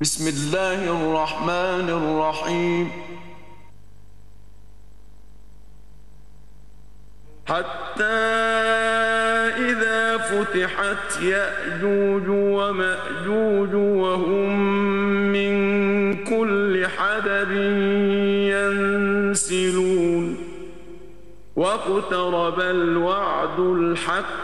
بسم الله الرحمن الرحيم. حتى إذا فتحت يأجوج ومأجوج وهم من كل حدب ينسلون. واقترب الوعد الحق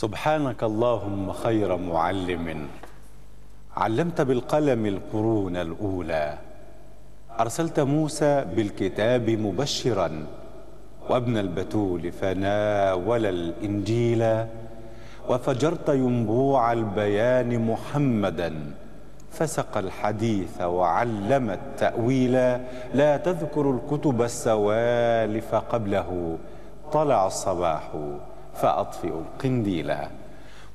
سبحانك اللهم خير معلم. علمت بالقلم القرون الأولى. أرسلت موسى بالكتاب مبشرا. وابن البتول فناول الإنجيل. وفجرت ينبوع البيان محمدا. فسقى الحديث وعلم التأويل. لا تذكر الكتب السوالف قبله. طلع الصباح. فأطفئوا القنديل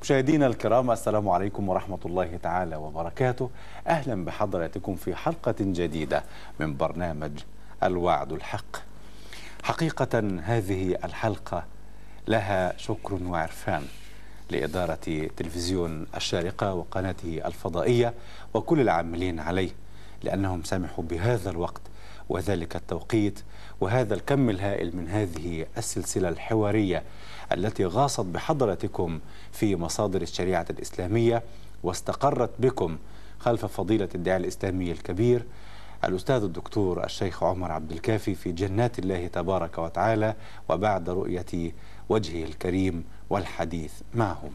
مشاهدينا الكرام السلام عليكم ورحمة الله تعالى وبركاته. أهلا بحضراتكم في حلقة جديدة من برنامج الوعد الحق. حقيقة هذه الحلقة لها شكر وعرفان لإدارة تلفزيون الشارقة وقناته الفضائية وكل العاملين عليه لأنهم سمحوا بهذا الوقت وذلك التوقيت وهذا الكم الهائل من هذه السلسلة الحوارية التي غاصت بحضرتكم في مصادر الشريعة الإسلامية واستقرت بكم خلف فضيلة الداعي الإسلامي الكبير الأستاذ الدكتور الشيخ عمر عبد الكافي في جنات الله تبارك وتعالى وبعد رؤية وجهه الكريم والحديث معهم.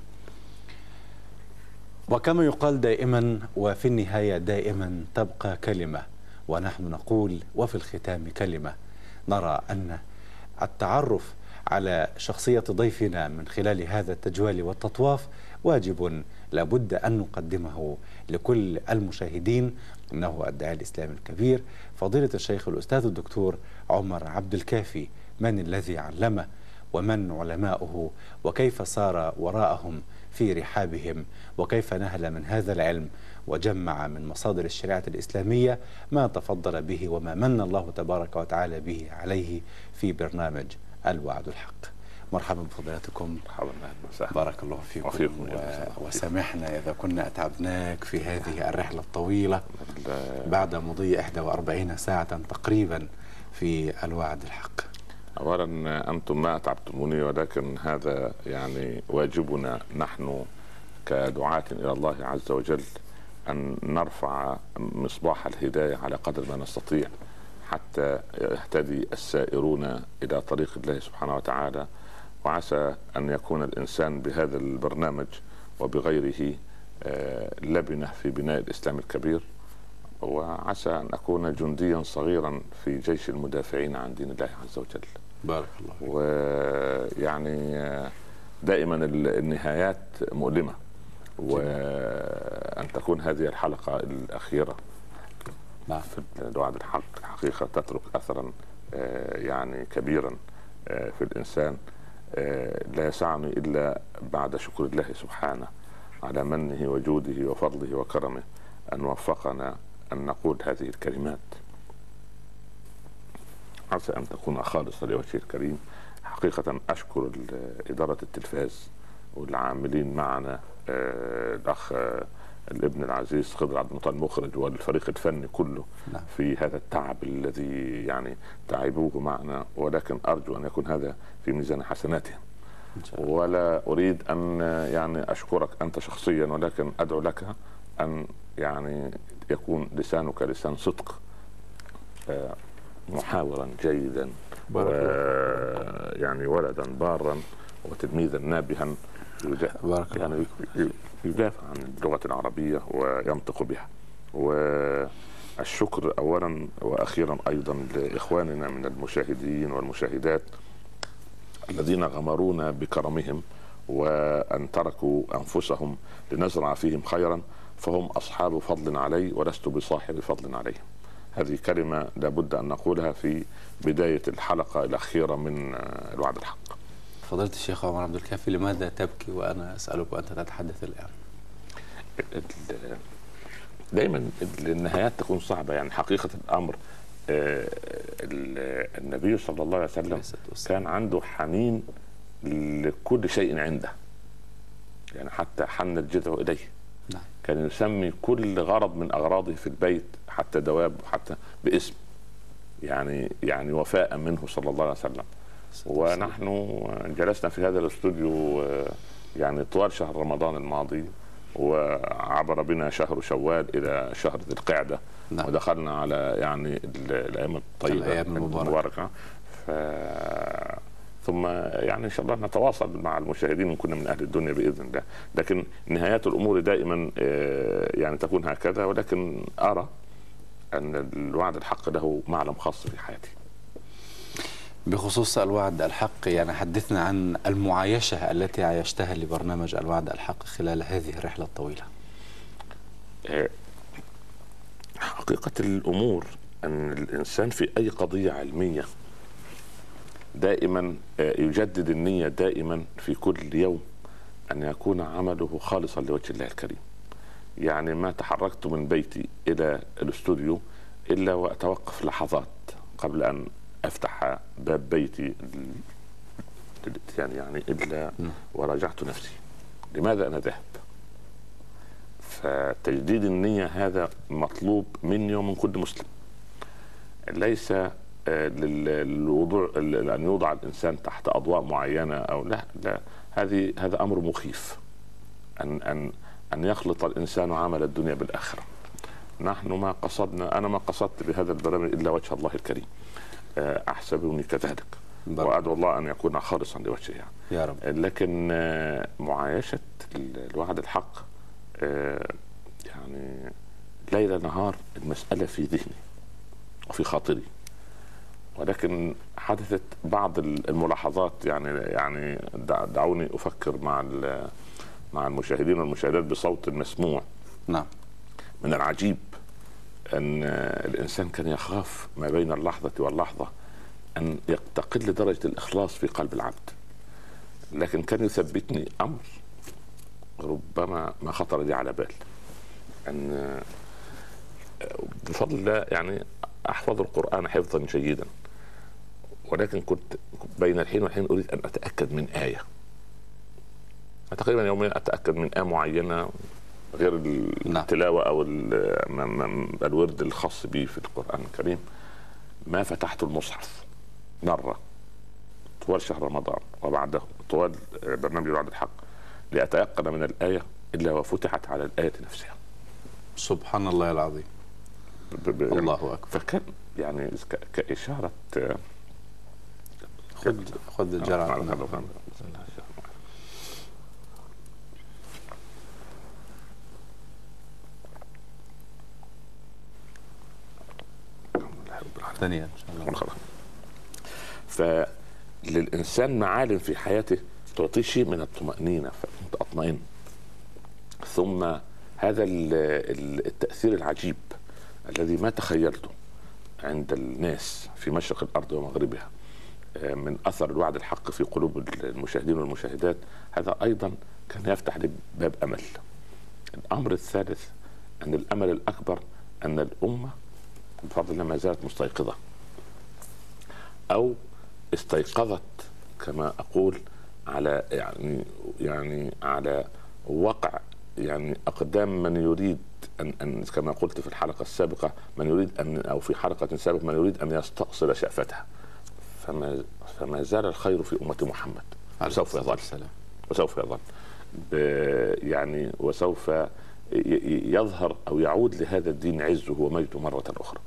وكما يقال دائما وفي النهاية دائما تبقى كلمة ونحن نقول وفي الختام كلمة. نرى أن التعرف على شخصية ضيفنا من خلال هذا التجوال والتطواف واجب لابد أن نقدمه لكل المشاهدين. إنه الداعي الإسلامي الكبير فضيلة الشيخ الأستاذ الدكتور عمر عبد الكافي. من الذي علمه؟ ومن علماؤه؟ وكيف سار وراءهم في رحابهم؟ وكيف نهل من هذا العلم؟ وجمع من مصادر الشريعة الإسلامية ما تفضل به وما من الله تبارك وتعالى به عليه في برنامج الوعد الحق. مرحبا بفضيلتكم. مرحبا. بارك الله فيكم وفيكم و... وسامحنا إذا كنا أتعبناك في هذه الرحلة الطويلة بعد مضي 41 ساعة تقريبا في الوعد الحق. اولا أنتم ما أتعبتموني ولكن هذا يعني واجبنا نحن كدعاة إلى الله عز وجل. أن نرفع مصباح الهداية على قدر ما نستطيع حتى يهتدي السائرون إلى طريق الله سبحانه وتعالى وعسى أن يكون الإنسان بهذا البرنامج وبغيره لبنة في بناء الإسلام الكبير وعسى أن أكون جنديا صغيرا في جيش المدافعين عن دين الله عز وجل. بارك الله فيك. ويعني دائما النهايات مؤلمة وأن تكون هذه الحلقة الأخيرة. نعم. في الوعد الحق الحقيقة تترك اثرا يعني كبيرا في الإنسان. لا يسعني إلا بعد شكر الله سبحانه على منه وجوده وفضله وكرمه أن وفقنا أن نقول هذه الكلمات. عسى أن تكون خالصة لوجهه الكريم. حقيقة أشكر إدارة التلفاز والعاملين معنا. الأخ الابن العزيز خضر عبد المطلب المخرج والفريق الفني كله نعم. في هذا التعب الذي يعني تعبوه معنا ولكن أرجو أن يكون هذا في ميزان حسناتهم. ولا أريد أن يعني أشكرك أنت شخصيا ولكن أدعو لك أن يعني يكون لسانك لسان صدق آه، محاورا جيدا و- يعني ولدا بارا وتلميذا نابها بارك يعني يدافع عن اللغة العربية وينطق بها. والشكر أولا وأخيرا أيضا لإخواننا من المشاهدين والمشاهدات الذين غمرونا بكرمهم وأن تركوا أنفسهم لنزرع فيهم خيرا فهم أصحاب فضل علي ولست بصاحب فضل عليهم. هذه كلمة لابد أن نقولها في بداية الحلقة الأخيرة من الوعد الحق. فضيلة الشيخ عمر عبد الكافي لماذا تبكي وأنا أسألك وأنت تتحدث الآن؟ ال- دايما النهايات تكون صعبة. يعني حقيقة الأمر آه، ال- النبي صلى الله عليه وسلم. كان عنده حنين لكل شيء عنده. يعني حتى حنت جذعه إليه. نعم. كان يسمي كل غرض من أغراضه في البيت حتى دواب حتى باسم يعني يعني وفاء منه صلى الله عليه وسلم. ونحن جلسنا في هذا الاستوديو آه، يعني طوال شهر رمضان الماضي وعبر بنا شهر شوال إلى شهر ذي القعدة نعم. ودخلنا على يعني ال- الأيام الطيبة المباركة. المباركة ف... ثم يعني إن شاء الله نتواصل مع المشاهدين ان كنا من أهل الدنيا بإذن الله لكن نهايات الأمور دائما آه، يعني تكون هكذا ولكن أرى أن الوعد الحق له معلم خاص في حياتي بخصوص الوعد الحق يعني حدثنا عن المعايشة التي عايشتها لبرنامج الوعد الحق خلال هذه الرحلة الطويلة. حقيقة الأمور أن الإنسان في أي قضية علمية دائما آه، يجدد النية دائما في كل يوم أن يكون عمله خالصا لوجه الله الكريم. يعني ما تحركت من بيتي إلى الأستوديو إلا وأتوقف لحظات قبل أن أفتح باب بيتي يعني يعني نعم. وراجعت نفسي. لماذا أنا ذاهب فتجديد النية هذا مطلوب مني ومن كل مسلم. ليس آه، لل- للوضوع أن يوضع الإنسان تحت أضواء معينة أو لا لا. هذه هذا أمر مخيف. أن أن أن يخلط الإنسان عمل الدنيا بالآخرة. نحن ما قصدنا أنا ما قصدت بهذا البرنامج إلا وجه الله الكريم. آه، احسبني كذلك. وأدعو الله أن يكون خالصا لوجهه. يعني. يا رب. لكن آه، معايشة ال- الوعد الحق آه، يعني ليل نهار المسألة في ذهني وفي خاطري. ولكن حدثت بعض ال- الملاحظات يعني يعني دع- دعوني أفكر مع مع المشاهدين والمشاهدات بصوت مسموع. نعم. من العجيب أن الإنسان كان يخاف ما بين اللحظة واللحظة أن تقل درجه الإخلاص في قلب العبد. لكن كان يثبتني أمر ربما ما خطر لي على بال أن بفضل الله يعني أحفظ القرآن حفظا جيدا. ولكن كنت بين الحين والحين أريد أن أتأكد من آية. تقريبا يوميا أتأكد من آية معينة. غير نعم. التلاوة أو الورد الخاص به في القرآن الكريم. ما فتحت المصحف مرة طوال شهر رمضان وبعده طوال برنامج الوعد الحق لاتيقن من الآية إلا وفتحت على الآية نفسها. سبحان الله العظيم. ب- الله أكبر. فكان يعني كإشارة آه، خذ خذ الجرعة ثانيا إن شاء الله. خلاص. فللإنسان معالم في حياته تعطيه شيء من الطمأنينة فأنت أطمئن. ثم هذا ال- ال- التأثير العجيب الذي ما تخيلته عند الناس في مشرق الأرض ومغربها آه، من أثر الوعد الحق في قلوب المشاهدين والمشاهدات هذا أيضا كان يفتح لي باب أمل. الأمر الثالث أن الأمل الأكبر أن الأمة بفضل الله ما زالت مستيقظة. أو استيقظت كما أقول على يعني يعني على وقع يعني أقدام من يريد أن أن كما قلت في الحلقة السابقة من يريد أن أو في حلقة سابقة من يريد أن يستأصل شأفتها. فما فما زال الخير في أمة محمد. وسوف يظل. وسوف يظل. يعني وسوف يظهر أو يعود لهذا الدين عزه ومجده مرة أخرى.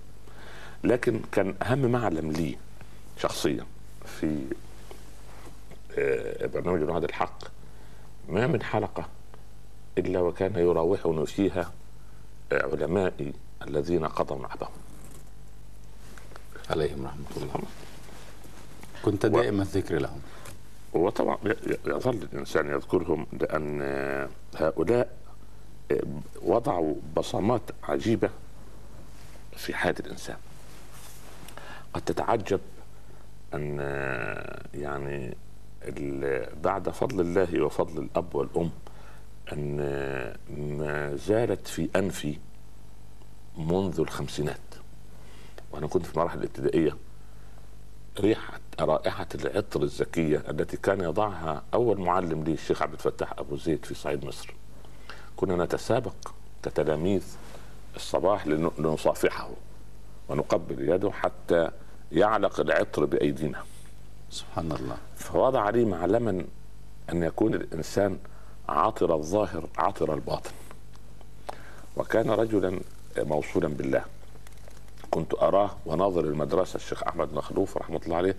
لكن كان أهم معلم لي شخصيا في آه، برنامج الوعد الحق. ما من حلقة إلا وكان يراوحني فيها آه، علمائي الذين قضوا نحبهم عليهم رحمة الله. كنت دائما الذكر لهم. وطبعا يظل الإنسان يذكرهم لأن آه، هؤلاء وضعوا بصمات عجيبة في حياة الإنسان. قد تتعجب أن يعني بعد فضل الله وفضل الأب والأم أن ما زالت في أنفي منذ الخمسينات. وأنا كنت في المراحل الابتدائية. ريحة رائحة العطر الزكية التي كان يضعها أول معلم لي الشيخ عبد الفتاح أبو زيد في صعيد مصر. كنا نتسابق كتلاميذ الصباح لنصافحه ونقبل يده حتى يعلق العطر بأيدينا. سبحان الله. فوضع لي معلما أن يكون الإنسان عطر الظاهر عطر الباطن. وكان رجلا موصولا بالله. كنت أراه وناظر المدرسة الشيخ أحمد مخلوف رحمة الله عليه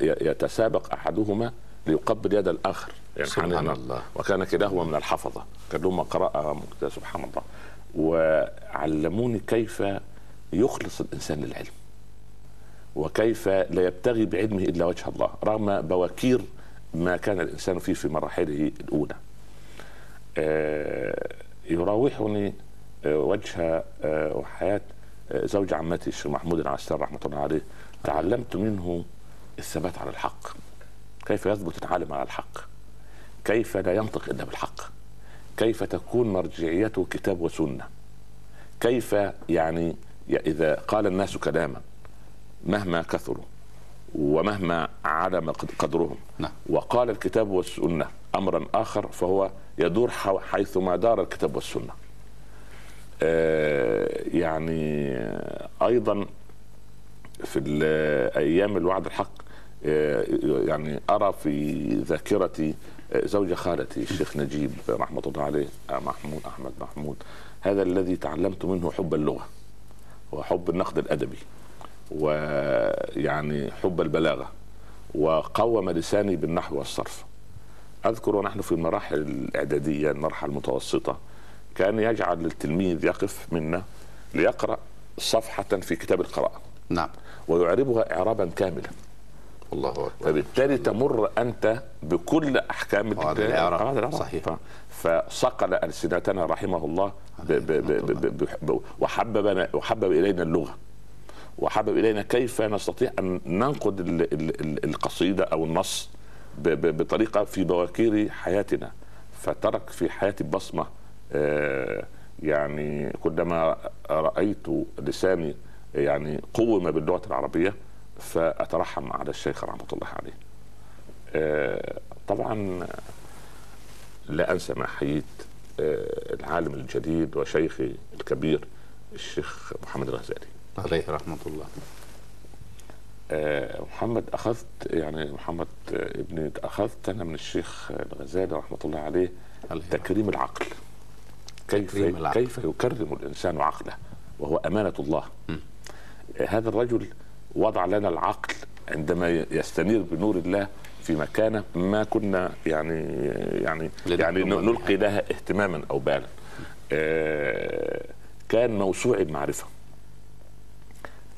يتسابق أحدهما ليقبل يد الآخر يعني سبحان الله. وكان كلاهما من الحفظة. كان لهم قراءة سبحان الله. وعلموني كيف يخلص الإنسان للعلم. وكيف لا يبتغي بعلمه إلا وجه الله رغم بواكير ما كان الإنسان فيه في مراحله الأولى. آه، يراوحني آه، وجه آه، وحياة زوج عمتي الشيخ محمود العسار رحمة الله عليه. تعلمت منه الثبات على الحق. كيف يثبت العالم على الحق؟ كيف لا ينطق إلا بالحق؟ كيف تكون مرجعيته كتاب وسنة؟ كيف يعني إذا قال الناس كلاما مهما كثروا ومهما علم قدرهم. نعم. وقال الكتاب والسنة امرا آخر فهو يدور حيثما دار الكتاب والسنة. آه، يعني أيضا في أيام الوعد الحق آه، يعني أرى في ذاكرتي آه، زوج خالتي الشيخ نجيب رحمة الله عليه محمود أحمد محمود هذا الذي تعلمت منه حب اللغة وحب النقد الأدبي. ويعني حب البلاغة وقوم لساني بالنحو والصرف. أذكر ونحن في المراحل الإعدادية المرحلة المتوسطة كان يجعل التلميذ يقف منا ليقرأ صفحة في كتاب القراءة. نعم. ويعربها اعرابا كاملا. الله أكبر. فبالتالي تمر أنت بكل أحكام الإعراب. صحيح. فصقل ألسنتنا رحمه الله ب ب ب ب وحبب وحبب إلينا اللغة. وحبب إلينا كيف نستطيع أن ننقد القصيدة أو النص بطريقة في بواكير حياتنا فترك في حياتي بصمة آه، يعني كلما رأيت لساني يعني قوم باللغة العربية فأترحم على الشيخ رحمة الله عليه. آه، طبعا لا أنسى ما حييت آه، العالم الجديد وشيخي الكبير الشيخ محمد الغزالي عليه رحمة الله. آه، محمد أخذت يعني محمد ابني أخذت أنا من الشيخ الغزالي رحمة الله عليه تكريم العقل. كيف تكريم العقل. كيف يكرم الإنسان عقله؟ وهو أمانة الله. م. هذا الرجل وضع لنا العقل عندما يستنير بنور الله في مكانة ما كنا يعني يعني يعني نلقي لها اهتماما أو بالا. آه كان موسوعي المعرفة.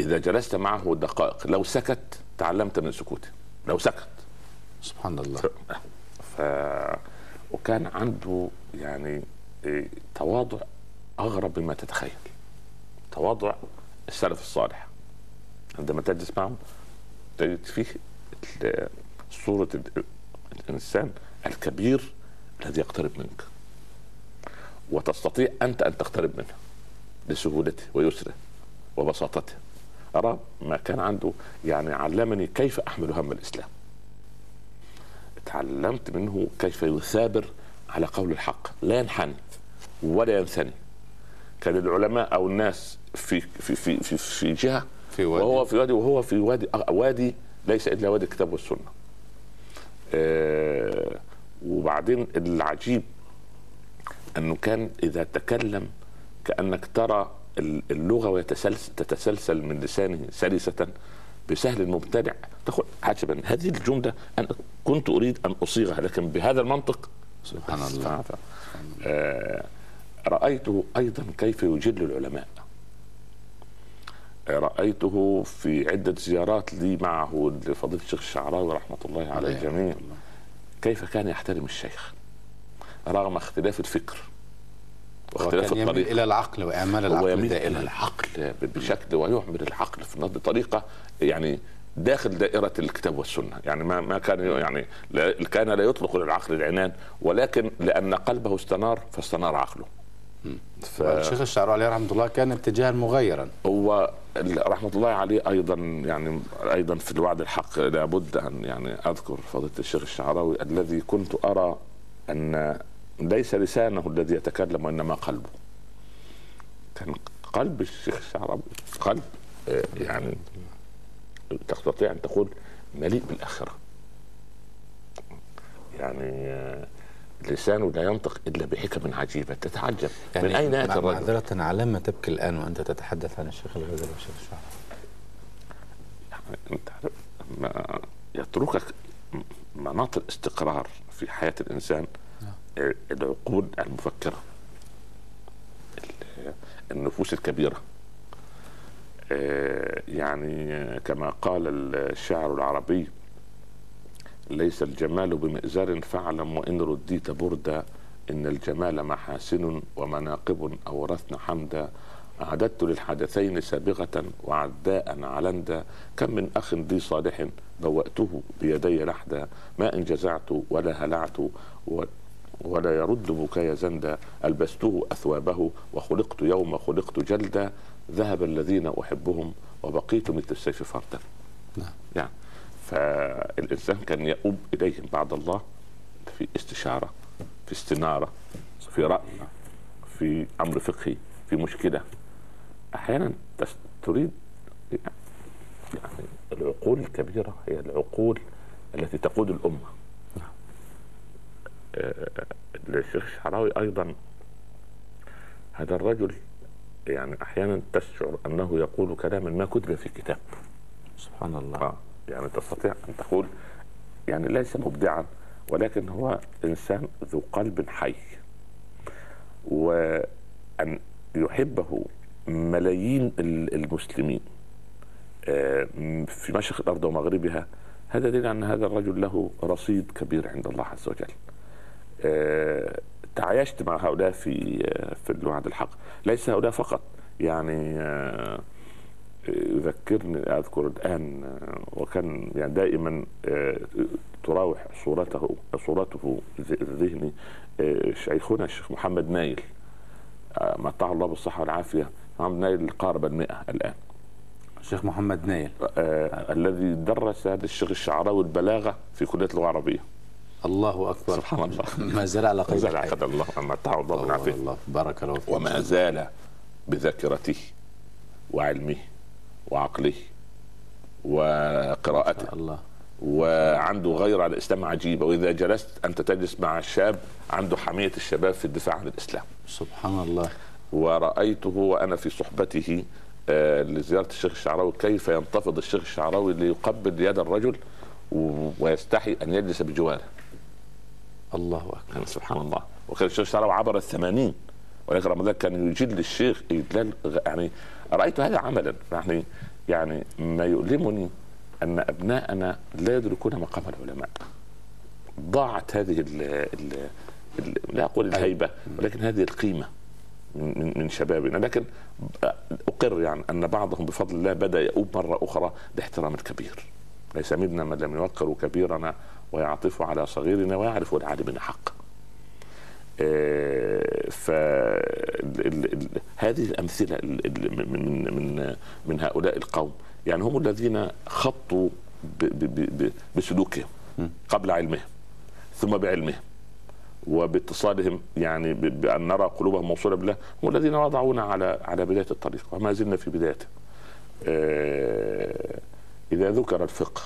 إذا جلست معه دقائق لو سكت تعلمت من سكوته. لو سكت. سبحان الله. ف... وكان عنده يعني إيه، تواضع أغرب مما تتخيل. تواضع السلف الصالح. عندما تجلس معهم تجد فيه صورة الإنسان الكبير الذي يقترب منك. وتستطيع أنت أن تقترب منه لسهولته ويسره وبساطته. أرى ما كان عنده. يعني علمني كيف أحمل هم الإسلام. تعلمت منه كيف يثابر على قول الحق. لا ينحني ولا ينثني. كان العلماء أو الناس في في في في, في جهة في وادي. وهو في وادي وهو في وادي وادي ليس إلا وادي الكتاب والسنة. آه وبعدين العجيب أنه كان إذا تكلم كأنك ترى اللغة ويتسلسل تتسلسل من لسانه سلسة بسهل المبتدع. تقول عجبا. هذه الجملة أنا كنت أريد أن أصيغها لكن بهذا المنطق سبحان الله. آه رأيته أيضا كيف يجل العلماء. رأيته في عدة زيارات لي معه لفضيلة الشيخ الشعراوي رحمة الله على الجميع كيف كان يحترم الشيخ؟ رغم اختلاف الفكر. واختلاف الطريقة. إلى العقل وإعمال العقل يميل إلى العقل. بشكل ويعمل العقل. في بطريقه يعني داخل دائرة الكتاب والسنة. يعني ما ما كان يعني كان لا يطلق للعقل العنان ولكن لأن قلبه استنار فاستنار عقله. ف... الشيخ الشعراوي عليه رحمة الله كان اتجاها مغيرا. هو رحمة الله عليه أيضا يعني أيضا في الوعد الحق. لابد أن يعني أذكر فضيلة الشيخ الشعراوي الذي كنت أرى أن ليس لسانه الذي يتكلم وإنما قلبه كان قلب الشيخ الشعراوي قلب آه، يعني تستطيع أن تقول مليء بالآخرة يعني آه، لسانه لا ينطق إلا بحكم عجيبة تتعجب يعني من أين يأتي الرجل؟ معذرة على ما تبكي الآن وأنت تتحدث عن الشيخ الغزالي والشيخ الشعراوي يعني أنت ما يتركك مناط الاستقرار في حياة الإنسان. العقول المفكرة النفوس الكبيرة. آه، يعني كما قال الشاعر العربي ليس الجمال بمئزر فاعلم وإن رديت بردا إن الجمال محاسن ومناقب أورثن حمدا. أعددت للحدثين سابغة وعداء علندا. كم من أخ ذي صالح بوأته بيدي لحدا. ما إن جزعت ولا هلعت ولا يرد بكاي زندا ألبسته أثوابه وخلقت يوم خلقت جلدا ذهب الذين أحبهم وبقيت مثل السيف فردا. نعم. يعني فالإنسان كان يؤوب إليهم بعد الله في استشارة في استنارة في رأي في أمر فقهي في مشكلة. أحيانا تريد يعني العقول الكبيرة هي العقول التي تقود الأمة. نعم. آه، الشيخ الشعراوي أيضا هذا الرجل يعني أحيانا تشعر أنه يقول كلاما ما كتب في كتاب سبحان الله آه. يعني تستطيع أن تقول يعني ليس مبدعا ولكن هو إنسان ذو قلب حي وأن يحبه ملايين المسلمين آه، في مشرق الأرض ومغربها هذا دليل أن هذا الرجل له رصيد كبير عند الله عز وجل آه، تعايشت مع هؤلاء في في الوعد الحق. ليس هؤلاء فقط. يعني آه، يذكرني أذكر الآن آه، وكان يعني دائما آه، تراوح صورته صورته ذهني شيخنا الشيخ محمد نايل متعه الله بالصحة والعافية. محمد نايل قارب المئة الآن. الشيخ محمد نايل. آه الذي درس للشيخ الشعراوي البلاغة في كلية اللغة العربية. الله أكبر. سبحان الله. ما زال على قيد ما زال الله. متعه الله بالعافيه الله. بارك الله فيك. وما زال بذاكرته وعلمه وعقله وقراءته. الله. وعنده غير على الإسلام عجيبة. وإذا جلست أنت تجلس مع الشاب عنده حمية الشباب في الدفاع عن الإسلام. سبحان الله. ورأيته وأنا في صحبته آه لزيارة الشيخ الشعراوي كيف ينتفض الشيخ الشعراوي ليقبل يد الرجل ويستحي أن يجلس بجواره. الله أكبر سبحان الله. وكان الشيخ الشعراوي عبر الثمانين. ولكن رمضان كان يجل الشيخ إجلال يعني رأيت هذا عملا. يعني يعني ما يؤلمني أن أبناءنا لا يدركون مقام العلماء. ضاعت هذه ال ال ال لا أقول الهيبة ولكن هذه القيمة من من شبابنا. لكن أقر يعني أن بعضهم بفضل الله بدأ يؤوب مرة أخرى لاحترام الكبير ليس منا من لم يوقر كبيرنا ويعطف على صغيرنا ويعرف العالم حق آه، هذه الأمثلة من من من هؤلاء القوم. يعني هم الذين خطوا بسلوكهم قبل علمهم ثم بعلمهم وباتصالهم يعني بأن نرى قلوبهم موصولة بالله. هم الذين وضعونا على على بداية الطريق وما زلنا في بدايته. آه، إذا ذكر الفقه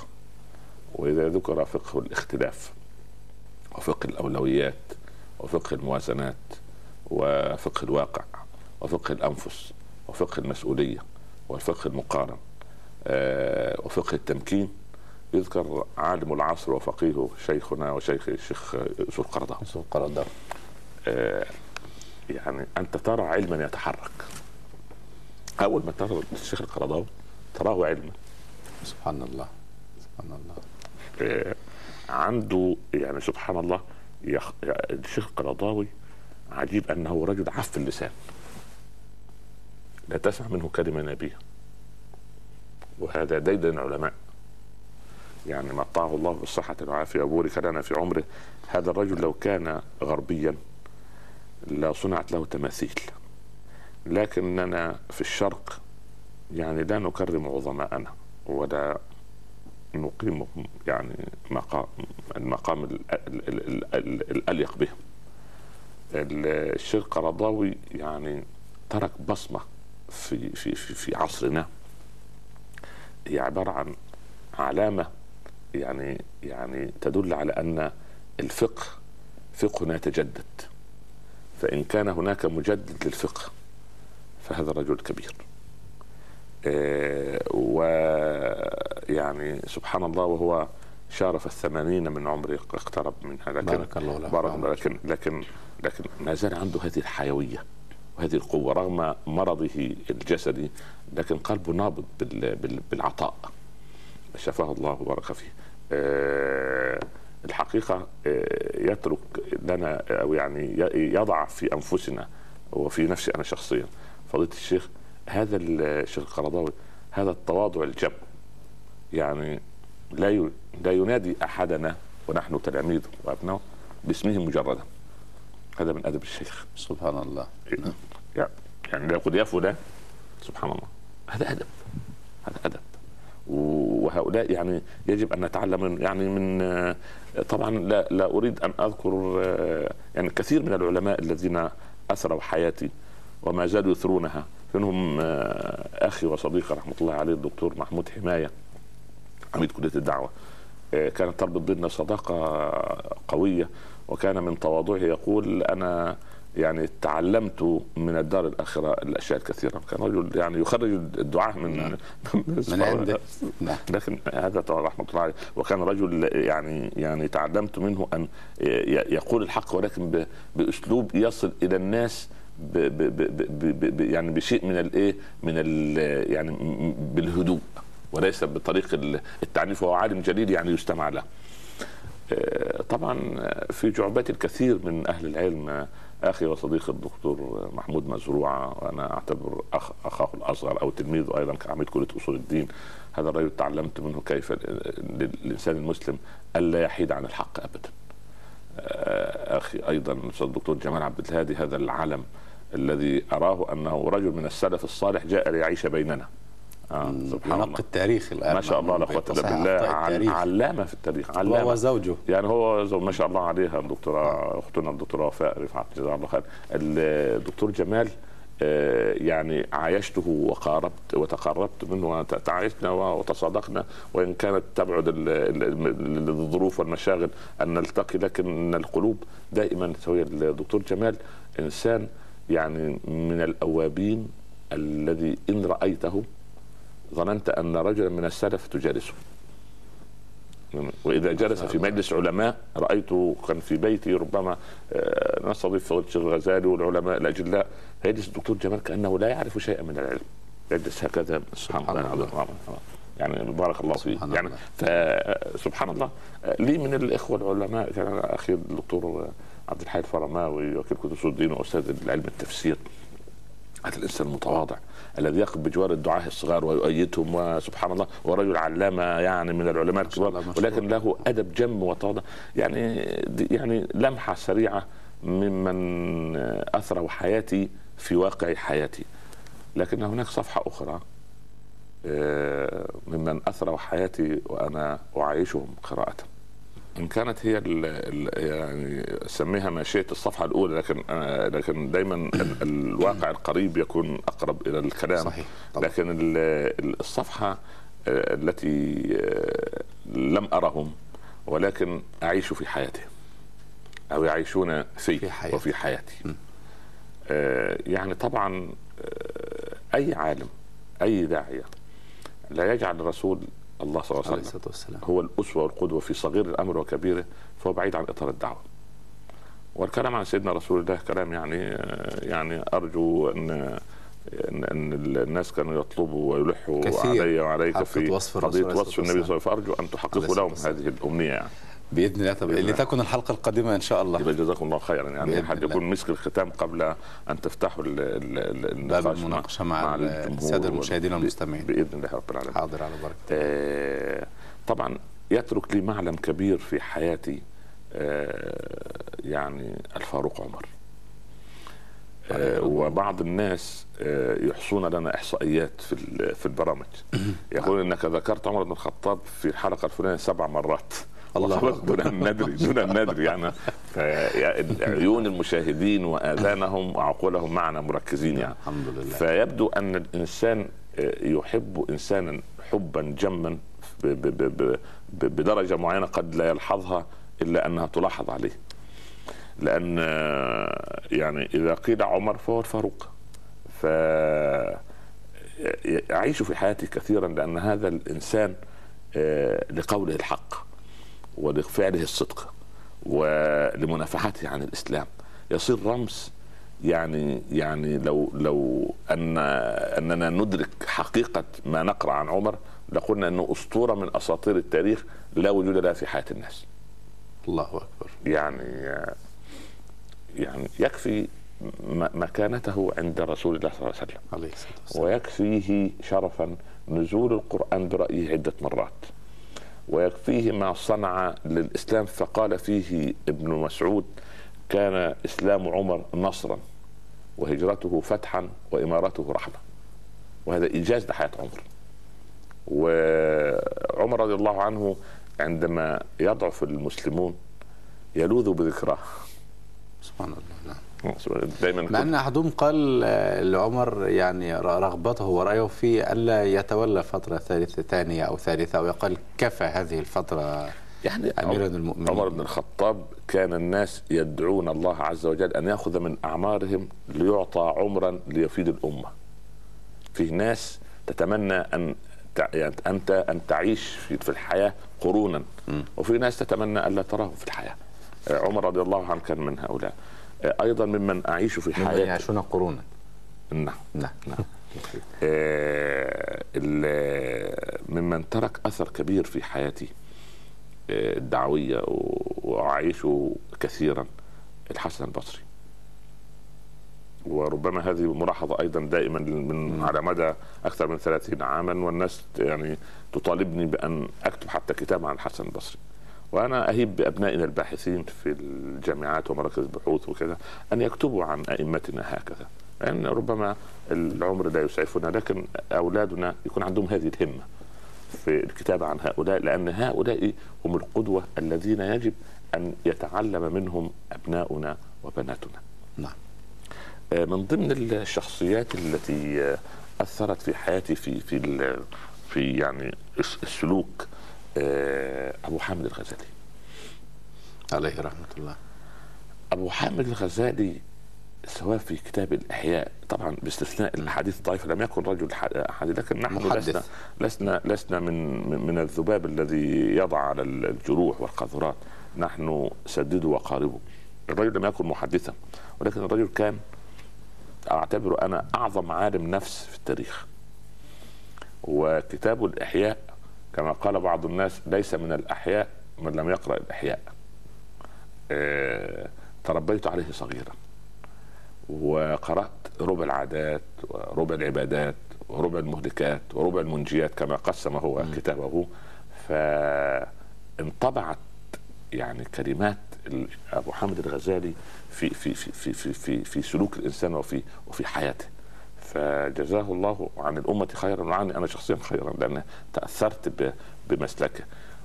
وإذا ذكر فقه الاختلاف وفقه الأولويات وفقه الموازنات وفقه الواقع وفقه الأنفس وفقه المسؤولية والفقه المقارن آه، وفقه التمكين يذكر عالم العصر وفقيه شيخنا وشيخ الشيخ يوسف القرضاوي. يوسف القرضاوي. آه، يعني أنت ترى علما يتحرك. أول ما ترى الشيخ القرضاوي تراه علما. سبحان الله سبحان الله. عنده يعني سبحان الله يخ... الشيخ القرضاوي عجيب أنه رجل عف اللسان. لا تسمع منه كلمة نبية. وهذا ديدن العلماء. يعني متعه الله بالصحة والعافية. وبورك لنا في عمره هذا الرجل لو كان غربيا لصنعت له تماثيل. لكننا في الشرق يعني لا نكرم عظماءنا ولا نقيم يعني مقام المقام الأليق بهم. الشيخ قرضاوي يعني ترك بصمة في في في, في عصرنا. هي عبارة عن علامة يعني يعني تدل على أن الفقه فقهنا يتجدد. فإن كان هناك مجدد للفقه فهذا رجل كبير. آه ويعني سبحان الله وهو شارف الثمانين من عمره اقترب منها لكن بارك الله له. بارك لكن لكن لكن ما زال عنده هذه الحيوية وهذه القوة رغم مرضه الجسدي لكن قلبه نابض بالعطاء. شفاه الله وبارك فيه. آه، الحقيقة آه، يترك لنا أو يعني يضع في أنفسنا وفي نفسي أنا شخصيا. فضيلة الشيخ هذا الشيخ القرضاوي هذا التواضع الجم يعني لا لا ينادي أحدنا ونحن تلاميذه وأبنائه باسمه مجردا. هذا من أدب الشيخ. سبحان الله. يعني لا يقول يا فلان. سبحان الله. هذا أدب. هذا أدب. وهؤلاء يعني يجب أن نتعلم من يعني من طبعا لا لا أريد أن أذكر يعني كثير من العلماء الذين اثروا حياتي وما زالوا يثرونها. منهم أخي وصديقي رحمة الله عليه الدكتور محمود حماية. عميد كلية الدعوة. كانت تربط بيننا صداقة قوية وكان من تواضعه يقول أنا يعني تعلمت من الدار الآخرة الأشياء الكثيرة. كان رجل يعني يخرج الدعاء من نعم. من عنده نعم. لكن هذا رحمة الله عليه. وكان رجل يعني يعني تعلمت منه أن يقول الحق ولكن بأسلوب يصل إلى الناس ب ب ب ب يعني بشيء من الايه من ال يعني بالهدوء. وليس بطريق التعنيف وهو عالم جليل يعني يستمع له. آه، طبعا في جعبات الكثير من أهل العلم أخي وصديقي الدكتور محمود مزروعة وأنا أعتبر أخ أخاه الأصغر أو تلميذه أيضا كعميد كلية أصول الدين. هذا الرجل تعلمت منه كيف للانسان المسلم ألا يحيد عن الحق ابدا. آه، أخي أيضا الأستاذ الدكتور جمال عبد الهادي هذا العلم الذي أراه أنه رجل من السلف الصالح جاء ليعيش بيننا. آه سبحان الله. التاريخ الآن. ما شاء الله لا قوة إلا بالله. علامة في التاريخ. علامة. وهو زوجه. يعني هو زوج ما شاء الله عليها الدكتورة أختنا الدكتورة وفاء رفعت جزاها الله خير. الدكتور جمال آه، يعني عايشته وقاربت وتقربت منه وتعايشنا وتصادقنا وإن كانت تبعد الظروف والمشاغل أن نلتقي لكن القلوب دائما سويه الدكتور جمال إنسان يعني من الأوابين الذي إن رأيته ظننت أن رجلا من السلف تجالسه. وإذا جلس في مجلس علماء رايته كان في بيتي ربما آه، نستضيف الشيخ الغزالي والعلماء الأجلاء فيجلس الدكتور جمال كأنه لا يعرف شيئا من العلم. يجلس هكذا سبحان الله يعني بارك الله فيه. يعني فسبحان الله. لي من الإخوة العلماء كان أخي الدكتور عبد الحي الفرماوي وكيل كتب الدين وأستاذ العلم التفسير. هذا الإنسان المتواضع. الذي يقف بجوار الدعاة الصغار ويؤيدهم وسبحان الله ورجل علامة يعني من العلماء الكبار ولكن له أدب جم وتواضع يعني يعني لمحة سريعة ممن أثروا حياتي في واقع حياتي. لكن هناك صفحة أخرى آه، ممن أثروا حياتي وأنا أعيشهم قراءة. إن كانت هي ال ال يعني سميها ماشية الصفحة الأولى لكن لكن دايما الواقع القريب يكون أقرب إلى الكلام صحيح طبعا. لكن الصفحة آه التي آه لم أرهم ولكن أعيش في حياتهم أو يعيشون في, في حياتي. وفي حياتي آه يعني طبعا أي عالم أي داعية لا يجعل الرسول الله صلى الله عليه وسلم. والسلام. هو الأسوة والقدوة في صغير الأمر وكبيره فهو بعيد عن إطار الدعوة. والكلام عن سيدنا رسول الله كلام يعني يعني أرجو أن أن الناس كانوا يطلبوا ويلحوا علي وعليك في قضية وصف النبي صلى الله عليه وسلم. فأرجو أن تحققوا لهم هذه الأمنية يعني. بإذن الله. طب لتكن الحلقة القادمة إن شاء الله. يبقى جزاكم الله خيرا. يعني حد. يكون مسك الختام قبل أن تفتحوا النقاش المناقشة مع, الجمهور السادة المشاهدين والمستمعين. بإذن الله رب العالمين. حاضر على بركة. آه، طبعا يترك لي معلم كبير في حياتي آه، يعني الفاروق عمر. آه، وبعض الناس آه، يحصون لنا إحصائيات في في البرامج. يقول إنك ذكرت عمر بن الخطاب في الحلقة الفلانية سبع مرات. الله. دون الندري دون الندري يعني في- عيون المشاهدين وآذانهم وعقولهم معنا مركزين يعني الحمد لله فيبدو أن الإنسان يحب إنسانا حبا جما بدرجة معينة قد لا يلحظها إلا أنها تلاحظ عليه. لأن يعني إذا قيل عمر فهو الفاروق. ف اعيش في حياتي كثيرا لأن هذا الإنسان آه، لقوله الحق ولفعله الصدق ولمنافحته عن الإسلام. يصير رمز يعني يعني لو لو أن أننا ندرك حقيقة ما نقرأ عن عمر لقلنا انه أسطورة من أساطير التاريخ لا وجود لها في حياة الناس. الله أكبر. يعني يعني يكفي مكانته عند رسول الله صلى الله عليه وسلم. عليه الصلاة والسلام. ويكفيه شرفا نزول القرآن برأيه عدة مرات. ويكفيه ما صنع للإسلام فقال فيه ابن مسعود كان إسلام عمر نصرا وهجرته فتحا وإمارته رحمة وهذا إيجاز لحياة عمر. وعمر رضي الله عنه عندما يضعف المسلمون يلوذ بذكراه. سبحان الله نعم. دائما مع أن أحدهم قال آه، لعمر يعني رغبته ورأيه في ألا يتولى فترة ثالثة ثانية أو ثالثة أو يقال كفى هذه الفترة يعني اميرا المؤمنين عمر بن الخطاب كان الناس يدعون الله عز وجل أن يأخذ من أعمارهم ليعطى عمرا ليفيد الأمة. فيه ناس تتمنى أن يعني أنت أن تعيش في في الحياة قرونا وفي ناس تتمنى ألا تراه في الحياة. عمر رضي الله عنه كان من هؤلاء. آه، أيضا ممن أعيش في ممن حياتي. يعيشون قرونا. نعم. نعم. آه، ال- ممن ترك أثر كبير في حياتي آه، الدعوية واعيشه كثيرا الحسن البصري. وربما هذه ملاحظة أيضا دائما من على مدى أكثر من 30 عاما والناس يعني تطالبني بأن أكتب حتى كتاب عن الحسن البصري. وأنا أهيب بأبنائنا الباحثين في الجامعات ومراكز البحوث وكذا أن يكتبوا عن أئمتنا هكذا لأن ربما العمر لا يسعفنا لكن أولادنا يكون عندهم هذه الهمة في الكتابة عن هؤلاء لأن هؤلاء هم القدوة الذين يجب أن يتعلم منهم أبناؤنا وبناتنا. نعم. آه، من ضمن الشخصيات التي آه، أثرت في حياتي في في في يعني الس- السلوك أبو حامد الغزالي. عليه رحمة الله. أبو حامد الغزالي سواء في كتاب الإحياء طبعا باستثناء الاحاديث الضعيفه لم يكن رجل حديث لكن نحن محدث. لسنا لسنا لسنا من من- الذباب الذي يضع على الجروح والقاذورات. نحن سددوا وقاربوا الرجل لم يكن محدثا ولكن الرجل كان اعتبره أنا أعظم عالم نفس في التاريخ. وكتاب الإحياء كما قال بعض الناس ليس من الأحياء من لم يقرأ الأحياء. آه، تربيت عليه صغيرا وقرأت ربع العادات وربع العبادات وربع المهلكات وربع المنجيات كما قسم هو. كتابه. فانطبعت يعني كلمات أبو حامد الغزالي في في في في في في, في سلوك الإنسان وفي وفي حياته. فجزاه الله عن الأمة خيرا وعني. أنا شخصيا خيرا لأن تأثرت بمسلكة.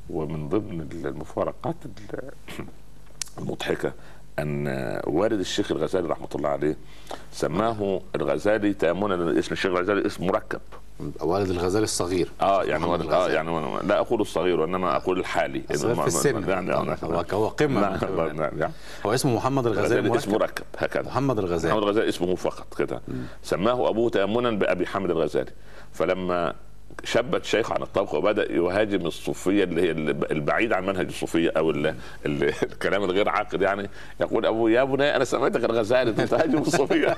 ومن ضمن المفارقات ال- المضحكة أن والد الشيخ الغزالي رحمة الله عليه سماه الغزالي تأمنا اسم الشيخ الغزالي اسم مركب. والد الغزالي الصغير. آه يعني ولد آه. يعني لا أقول الصغير وإنما أقول الحالي. الصغير في السن. يعني طبعاً. هو هو قمة. نعم. نعم نعم هو اسمه محمد الغزالي الغزالي اسم مركب مركب هكذا. محمد الغزالي. محمد الغزالي اسمه فقط كده. سماه أبوه تيمنا بأبي حامد الغزالي. فلما شب الشيخ عن الطبخ وبدأ يهاجم الصوفية اللي هي البعيد عن منهج الصوفية أو ال ال الكلام الغير عاقل يعني. يقول ابوه يا بني أنا سميتك الغزالي تهاجم الصوفية.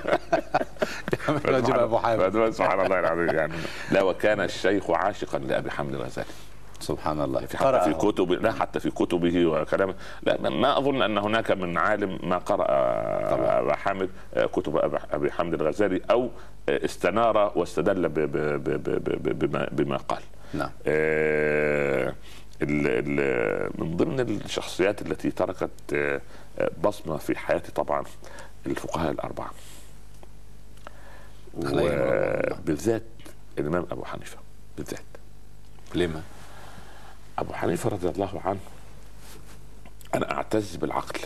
رجل أبو حامد. فسبحان الله العظيم يعني. لا وكان الشيخ عاشقا لأبي حامد الغزالي. سبحان الله. في حتى في كتب لا حتى في كتبه وكلامه لا ما أظن أن هناك من عالم ما قرأ طبعا. أبا حامد كتب أبي حامد الغزالي أو استنار واستدل بما, بما قال. نعم. آه من ضمن الشخصيات التي تركت آه، بصمة في حياتي طبعا الفقهاء الأربعة. وبالذات الإمام أبو حنيفة بالذات. لما؟ أبو حنيفة رضي الله عنه أنا أعتز بالعقل.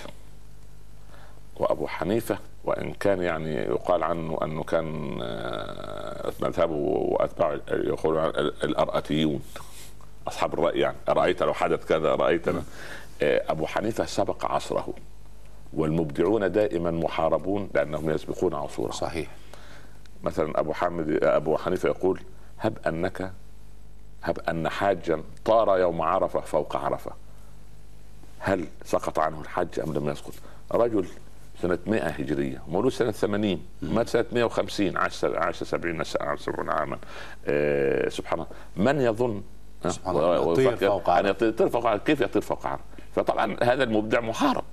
وأبو حنيفة وإن كان يعني يقال عنه أنه كان آه، مذهبه وأتباعه يقولون الأرأتيون أصحاب الرأي يعني. أرأيت لو حدث كذا رايتنا آه، أبو حنيفة سبق عصره والمبدعون دائما محاربون لأنهم يسبقون عصورهم صحيح. مثلا أبو حامد أبو حنيفة يقول هب أنك هب أن حاجا طار يوم عرفة فوق عرفة. هل سقط عنه الحج أم لم يسقط؟ رجل سنة 100 هجرية. مولود سنة 80 مات سنة 150 عاش عاش 70 70 عاما. آه سبحان الله. من يظن؟ سبحان الله. يطير فوق عرب يطير فوق كيف يطير فوق عرب فطبعا هذا المبدع محارب.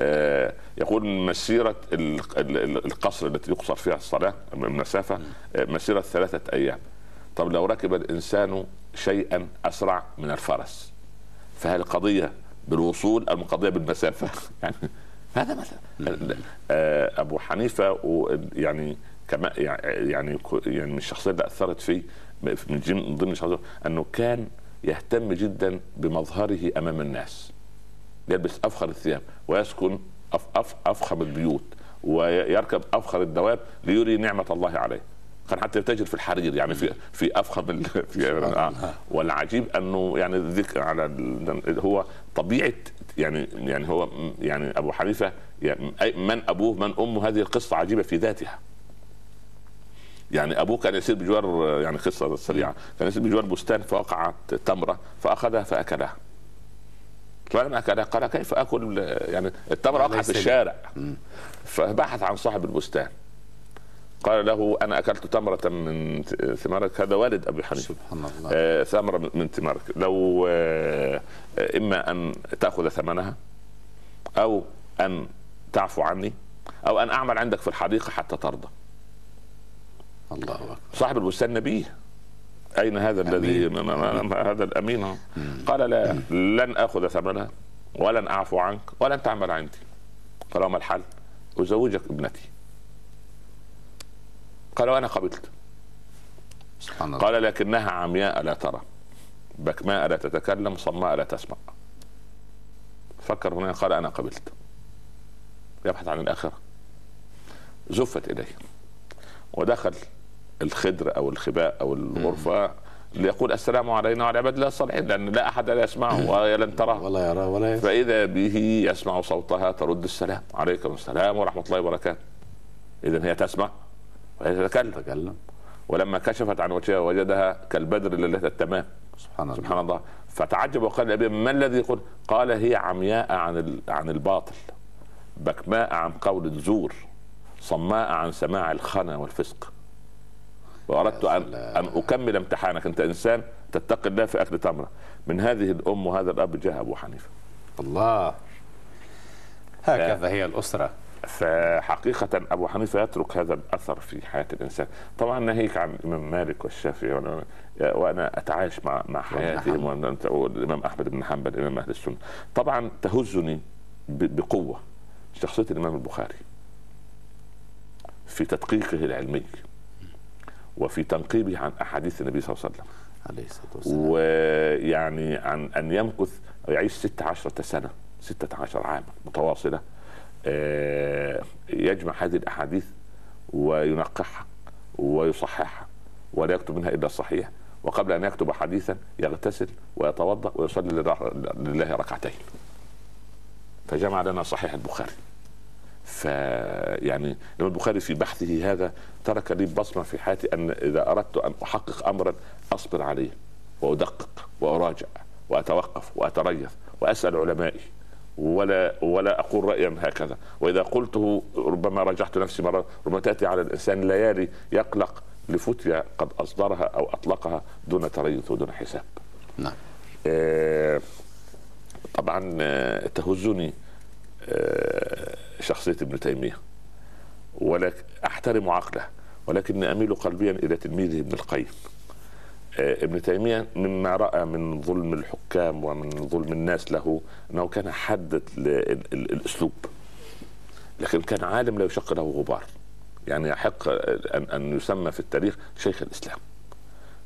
آه يقول مسيرة القصر التي يقصر فيها الصلاة المسافة آه مسيرة ثلاثة أيام. طب لو ركب الإنسان شيئا أسرع من الفرس فهل القضية بالوصول أم القضية بالمسافة؟ يعني هذا مثلا. آه، أبو حنيفة يعني كما يعني يعني من الشخصيات اللي أثرت فيه من ضمن الشخصيات أنه كان يهتم جدا بمظهره أمام الناس. يلبس أفخر الثياب ويسكن أف أف أفخم البيوت ويركب أفخر الدواب ليري نعمة الله عليه. كان حتى يتاجر في الحرير يعني في في افخم في آه. والعجيب أنه يعني الذكر على هو طبيعة يعني يعني هو يعني أبو حنيفة يعني من أبوه من أمه هذه القصة عجيبة في ذاتها. يعني أبوه كان يسير بجوار يعني قصة سريعة كان يسير بجوار بستان فوقعت تمرة فأخذها فأكلها. فلما أكلها قال كيف أكل يعني التمرة وقعت في الشارع. فبحث عن صاحب البستان. قال له أنا أكلت تمرة من ثمارك. هذا والد أبي حنيفة. سبحان الله. آه ثمرة من ثمارك. لو آه إما أن تأخذ ثمنها أو أن تعفو عني أو أن أعمل عندك في الحديقة حتى ترضى. الله أكبر. صاحب البستان نبيه. أين هذا الذي هذا الأمين؟ قال لا لن أخذ ثمنها ولن أعفو عنك ولن تعمل عندي. قال وما الحل أزوجك ابنتي. قال وأنا قبلت. سبحان الله. قال لكنها عمياء لا ترى. بكماء لا تتكلم صماء لا تسمع. فكر هنا قال أنا قبلت. يبحث عن الآخرة. زفت إليه. ودخل الخدر أو الخباء أو الغرفة ليقول السلام علينا وعلى عباد الله الصالحين لأن لا أحد لا يسمعه ولن تراه. ولا يراه ولا يسمع. فإذا به يسمع صوتها ترد السلام. عليكم السلام ورحمة الله وبركاته. اذا هي تسمع. تتكلم. تتكلم. ولما كشفت عن وجهها وجدها كالبدر ليله التمام. سبحان الله. سبحان الله. فتعجب وقال لأبي ما الذي يقول؟ قال هي عمياء عن عن الباطل. بكماء عن قول الزور. صماء عن سماع الخنا والفسق. وأردت ان أن أكمل امتحانك. أنت إنسان تتقي الله في أكل تمرة. من هذه الأم وهذا الأب جاء أبو حنيفة. الله. هكذا هي الأسرة. فحقيقة أبو حنيفة يترك هذا الأثر في حياة الإنسان. طبعا ناهيك عن الإمام مالك والشافعي وأنا أتعايش مع مع حياتهم والإمام أحمد بن حنبل إمام أهل السنة. طبعا تهزني بقوة شخصية الإمام البخاري في تدقيقه العلمي وفي تنقيبه عن أحاديث النبي صلى الله عليه وسلم. عليه الصلاة والسلام. ويعني عن أن يمكث يعيش ستة عشرة سنة ستة عشر عاما متواصلة. يجمع هذه الأحاديث وينقحها ويصححها ولا يكتب منها إلا الصحيح وقبل أن يكتب حديثا يغتسل ويتوضأ ويصلي لله ركعتين. فجمع لنا صحيح البخاري. فيعني الامام البخاري في بحثه هذا ترك لي بصمة في حياتي أن إذا أردت أن أحقق امرا أصبر عليه وأدقق وأراجع وأتوقف وأتريث وأسأل علمائي. ولا ولا أقول رايا هكذا. وإذا قلته ربما رجعت نفسي مرة ربما تأتي على الإنسان ليالي يقلق لفتيا قد أصدرها أو أطلقها دون تريث ودون حساب. نعم. آه، طبعا آه، تهزني آه، شخصية ابن تيمية. ولكن أحترم عقله ولكني أميل قلبيا إلى تلميذه ابن القيم. ابن تيمية مما رأى من ظلم الحكام ومن ظلم الناس له أنه كان حدد ال- ال- الأسلوب. لكن كان عالم لا يشق له غبار. يعني يحق ان أن يسمى في التاريخ شيخ الإسلام.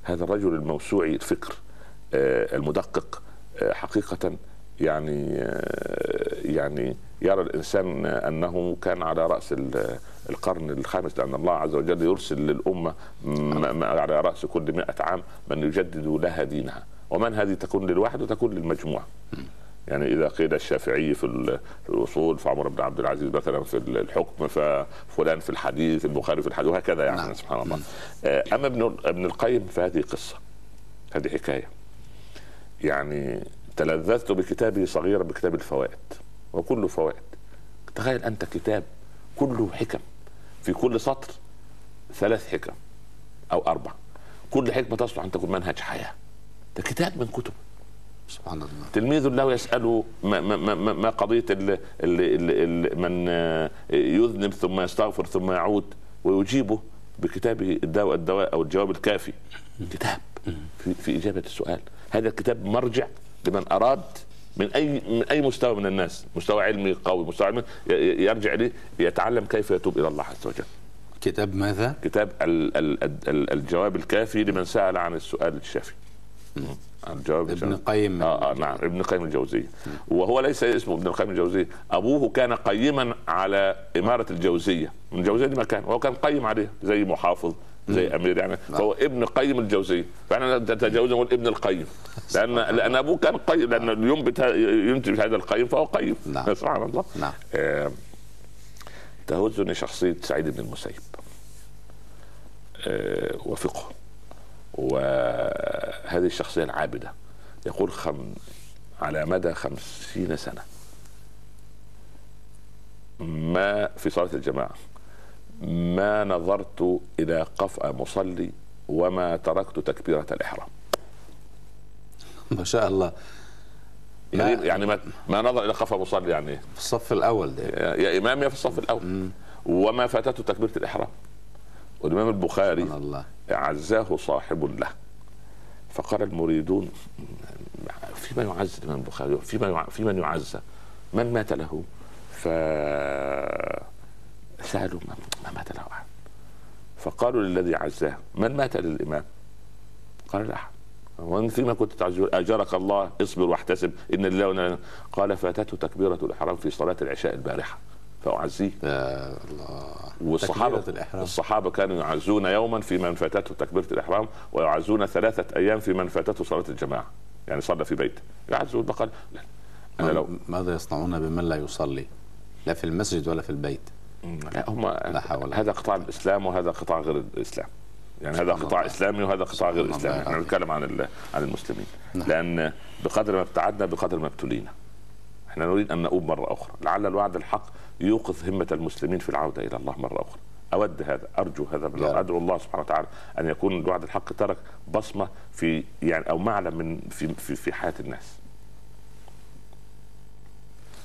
هذا الرجل الموسوعي الفكر آه، المدقق آه، حقيقة يعني آه، يعني يرى الإنسان أنه كان على رأس ال- القرن الخامس لأن الله عز وجل يرسل للأمة على رأس كل مئة عام من يجدد لها دينها. ومن هذه تكون للواحد وتكون للمجموعة. يعني إذا قيل الشافعي في ال- في الاصول فعمر بن عبد العزيز مثلا في الحكم ففلان في الحديث البخاري في الحديث وهكذا يعني نعم. سبحان الله. آه، أما ابن ابن القيم فهذه قصة هذه حكاية. يعني تلذذت بكتابه صغيرا بكتاب الفوائد وكله فوائد. تخيل أنت كتاب كله حكم. في كل سطر ثلاث حكم أو أربع. كل حكمة تصلح أن تكون منهج حياة. ده كتاب من كتب. سبحان الله. تلميذ له يسأله ما, ما, ما, ما- ما قضية ال ال ال ال من يذنب ثم يستغفر ثم يعود ويجيبه بكتابه الدواء الدواء أو الجواب الكافي. كتاب. في, في إجابة السؤال. هذا الكتاب مرجع لمن أراد من أي من أي مستوى من الناس مستوى علمي قوي مستوى علمي يرجع إليه يتعلم كيف يتوب إلى الله عز وجل. كتاب ماذا؟ كتاب ال ال ال الجواب الكافي لمن سأل عن السؤال الشافي. الجواب ابن. قيم آه آه نعم ابن قيم الجوزية. وهو ليس اسمه ابن القيم الجوزية. أبوه كان قيما على إمارة الجوزية. من الجوزية دي مكان وهو كان قيم عليها زي محافظ زي أمير يعني. فهو ابن قيم الجوزية فاحنا نتجاوز نقول ابن القيم. لأن لأن أبوه كان قيم. لأن ينبت ينتج هذا القيم فهو قيم. نعم. سبحان الله. نعم. آه، تهزني شخصية سعيد بن المسيب. آه، وفقه. وهذه الشخصية العابدة. يقول خم على مدى خمسين سنة. ما في صلاة الجماعة. ما نظرت إلى قفأ مصلي وما تركت تكبيرة الإحرام. ما شاء الله. يعني ما- يعني ما, ما نظر إلى قفأ مصلي يعني؟ في الصف الأول ده. يا إمام يا في الصف الأول. وما فاتته تكبيرة الإحرام. والإمام البخاري الله. عزاه صاحب له. فقال المريدون فيما يعز الإمام البخاري فيما يع... في من يعزى من مات له؟ ف سالوا ما, ما مات له احد فقالوا للذي عزاه من مات للإمام؟ قال لا أحد. وإن فيما كنت تعزون أجرك الله اصبر واحتسب إن الله قال فأتته تكبيرة الإحرام في صلاة العشاء البارحة فأعزيه. يا الله. والصحابه. الصحابة كانوا يعزون يوما في من فاتته تكبيرة الإحرام ويعزون ثلاثة أيام في من فاتته صلاة الجماعة. يعني صلى في بيته يعزون فقال لا. أنا لو ماذا يصنعون بمن لا يصلي؟ لا في المسجد ولا في البيت. لا هم لا حول هذا قطاع الإسلام وهذا قطاع غير الإسلام. يعني هذا سبحان قطاع. إسلامي وهذا قطاع غير سبحان إسلامي. إحنا. بنتكلم عن عن المسلمين. نعم. لأن بقدر ما ابتعدنا بقدر ما ابتلينا. إحنا نريد أن نؤوب مرة أخرى. لعل الوعد الحق يوقظ همة المسلمين في العودة إلى الله مرة أخرى. أود هذا أرجو هذا. أدعو الله سبحانه وتعالى أن يكون الوعد الحق ترك بصمة في يعني أو معلم من في في, في حياة الناس.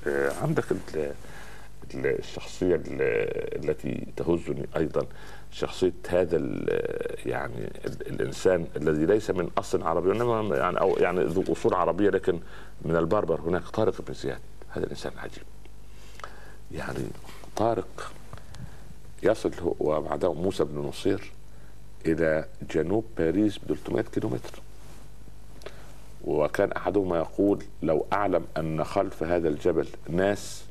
آه، عندك الشخصية ال- التي تهزني أيضا. شخصية هذا يعني ال- الإنسان الذي ليس من أصل عربي إنما يعني أو يعني ذو أصول عربية لكن من البربر هناك طارق بن زياد. هذا الإنسان العجيب يعني طارق يصل وبعده موسى بن نصير إلى جنوب باريس ب 300 كيلومتر. وكان أحدهما يقول لو أعلم أن خلف هذا الجبل ناس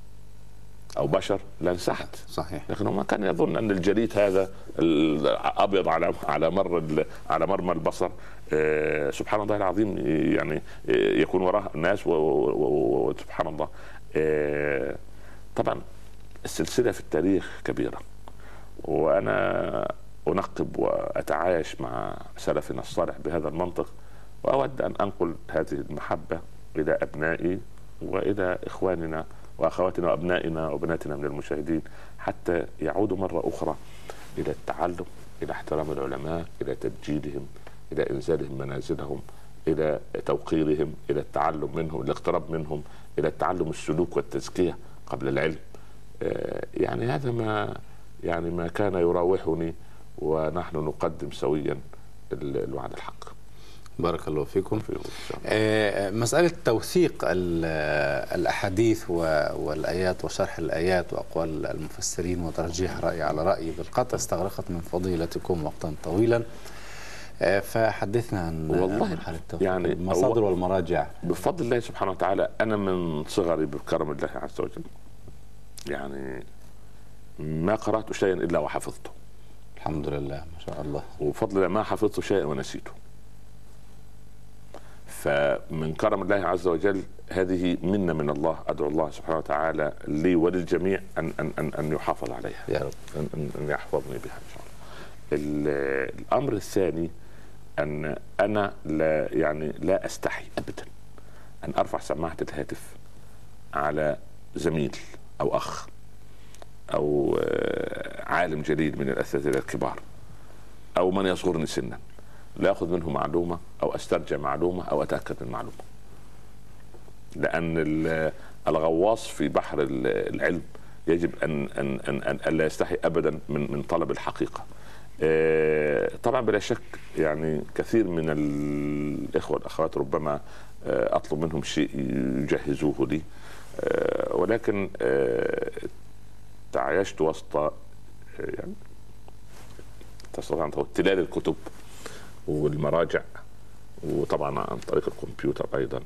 أو بشر لانسحت صحيح. لكن ما كان يظن أن الجليد هذا الأبيض على على مر على مرمى البصر. آه، سبحان الله العظيم يعني آه، يكون وراه ناس وسبحان الله. آه، طبعا السلسلة في التاريخ كبيرة وأنا أنقب وأتعايش مع سلفنا الصالح بهذا المنطق وأود أن أنقل هذه المحبة إلى أبنائي وإلى إخواننا وأخواتنا وأبنائنا وبناتنا من المشاهدين حتى يعودوا مرة أخرى إلى التعلم إلى احترام العلماء إلى تبجيلهم إلى إنزالهم منازلهم إلى توقيرهم إلى التعلم منهم الاقتراب منهم إلى التعلم السلوك والتزكية قبل العلم. آه، يعني هذا ما يعني ما كان يراوحني ونحن نقدم سويا الوعد الحق. بارك الله فيكم. آه، مسألة توثيق الأحاديث والآيات وشرح الآيات وأقوال المفسرين وترجيح رأي على رأي بالقطع استغرقت من فضيلتكم وقتا طويلا. آه، فحدثنا عن والله يعني المصادر والمراجع. بفضل الله سبحانه وتعالى أنا من صغري بكرم الله عز وجل. يعني ما قرأت شيئا إلا وحفظته. الحمد لله ما شاء الله. وبفضل الله ما حفظت شيئا ونسيته. فمن كرم الله عز وجل هذه منة من الله أدعو الله سبحانه وتعالى لي وللجميع أن أن أن, أن يحافظ عليها يا رب. أن, أن يحفظني بها إن شاء الله. الأمر الثاني أن أنا لا يعني لا أستحي أبدا أن أرفع سماعة الهاتف على زميل أو أخ أو آه، عالم جليل من الأساتذة الكبار أو من يصغرني سنا. لا اخذ منه معلومة أو أسترجع معلومة أو أتأكد من معلومة. لأن الغواص في بحر العلم يجب ان ان ان, أن لا يستحي ابدا من من طلب الحقيقة. آه، طبعا بلا شك يعني كثير من الإخوة والأخوات ربما آه، أطلب منهم شيء يجهزوه لي. آه، ولكن تعايشت وسط يعني تستطيع تلال الكتب. والمراجع وطبعا عن طريق الكمبيوتر أيضا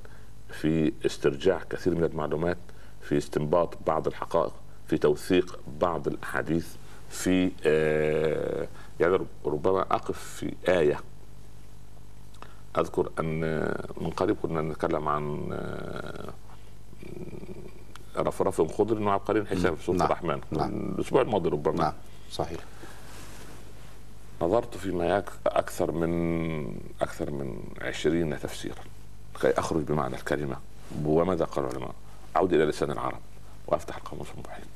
في استرجاع كثير من المعلومات في استنباط بعض الحقائق في توثيق بعض الأحاديث في آه يعني ربما أقف في آية أذكر أن من قريب كنا نتكلم عن آه رفرف خضر وعبقري حساب في سوره نعم. الرحمن نعم. الأسبوع الماضي ربما نعم صحيح نظرت فيما أكثر من أكثر من عشرين تفسيرا. كي أخرج بمعنى الكلمة. وماذا قال العلماء؟ أعود إلى لسان العرب وأفتح القاموس المحيط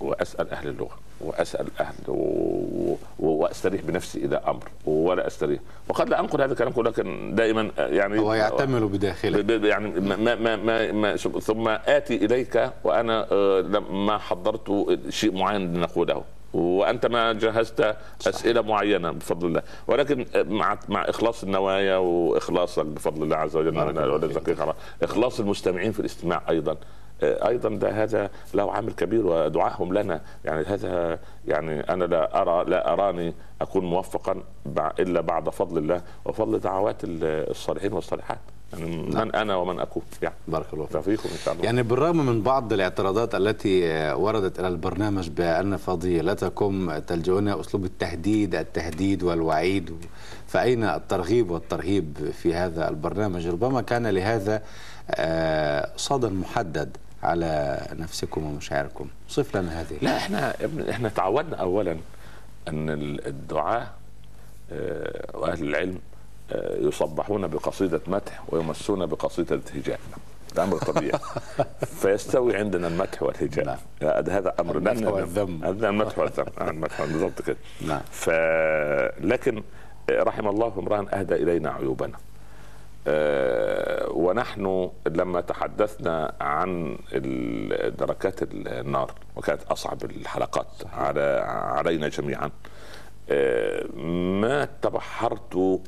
وأسأل أهل اللغة وأسأل أهل و... وأستريح بنفسي إلى أمر ولا أستريح. وقد لا أنقل هذا الكلام لكن دائما يعني هو يعتمل بداخله. يعني ما ما ما, ما ثم آتي إليك وأنا آه، ما حضرت شيء معين لنقوله. وأنت ما جهزت أسئلة معينة بفضل الله. ولكن مع مع إخلاص النوايا وإخلاصك بفضل الله عز وجل إخلاص المستمعين في الاستماع أيضا. أيضا ده هذا له عامل كبير ودعائهم لنا. يعني هذا يعني أنا لا أرى لا أراني أكون موفقا إلا بعد فضل الله وفضل دعوات الصالحين والصالحات. يعني نعم. من أنا ومن اكون يعني بارك الله فيكم ان شاء الله. يعني بالرغم من بعض الاعتراضات التي وردت إلى البرنامج بأن فضيلتكم تلجؤون أسلوب التهديد التهديد والوعيد. فأين الترغيب والترهيب في هذا البرنامج؟ ربما كان لهذا آه، صدى محدد على نفسكم ومشاعركم. صف لنا هذه. لا إحنا إحنا تعودنا اولا أن الدعاء آه، وأهل العلم يصبحون بقصيدة مدح ويمسون بقصيدة هجاء ده أمر طبيعي. فيستوي عندنا المدح والهجاء. نعم. هذا أمر المدح والذم. المدح والذم. آه، المدح بالضبط كده. نعم. ف لكن رحم الله امرأ أهدى إلينا عيوبنا. أه ونحن لما تحدثنا عن دركات النار وكانت أصعب الحلقات على علينا جميعا أه ما تبحرت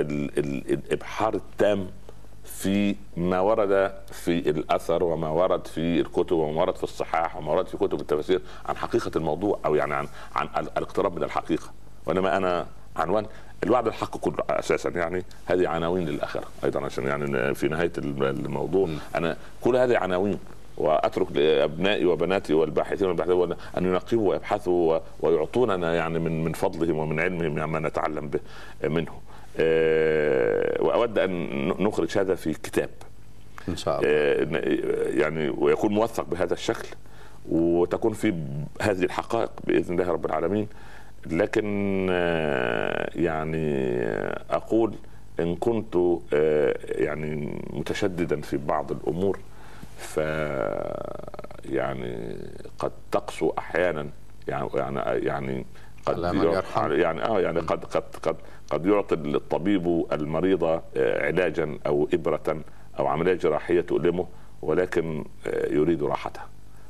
الإبحار التام في ما ورد في الأثر وما ورد في الكتب وما ورد في الصحاح وما ورد في كتب التفاسير عن حقيقة الموضوع أو يعني عن عن الاقتراب من الحقيقة وإنما أنا عنوان الوعد الحق كله أساسا يعني هذه عناوين للآخرة أيضا عشان يعني في نهاية الموضوع أنا كل هذه عناوين وأترك لأبنائي وبناتي والباحثين والباحثين أن ينقبوا ويبحثوا ويعطوننا يعني من من فضلهم ومن علمهم ما نتعلم به منه. آه، وأود أن نخرج هذا في كتاب إن شاء الله. آه، يعني ويكون موثق بهذا الشكل وتكون في هذه الحقائق بإذن الله رب العالمين. لكن آه، يعني أقول إن كنت يعني متشددا في بعض الأمور ف يعني قد تقسو أحيانا يعني يعني يعني قد على من يرحم. يعني آه يعني قد قد قد قد يعطي الطبيب المريض آه، علاجا أو إبرة أو عملية جراحية تؤلمه ولكن آه، يريد راحته.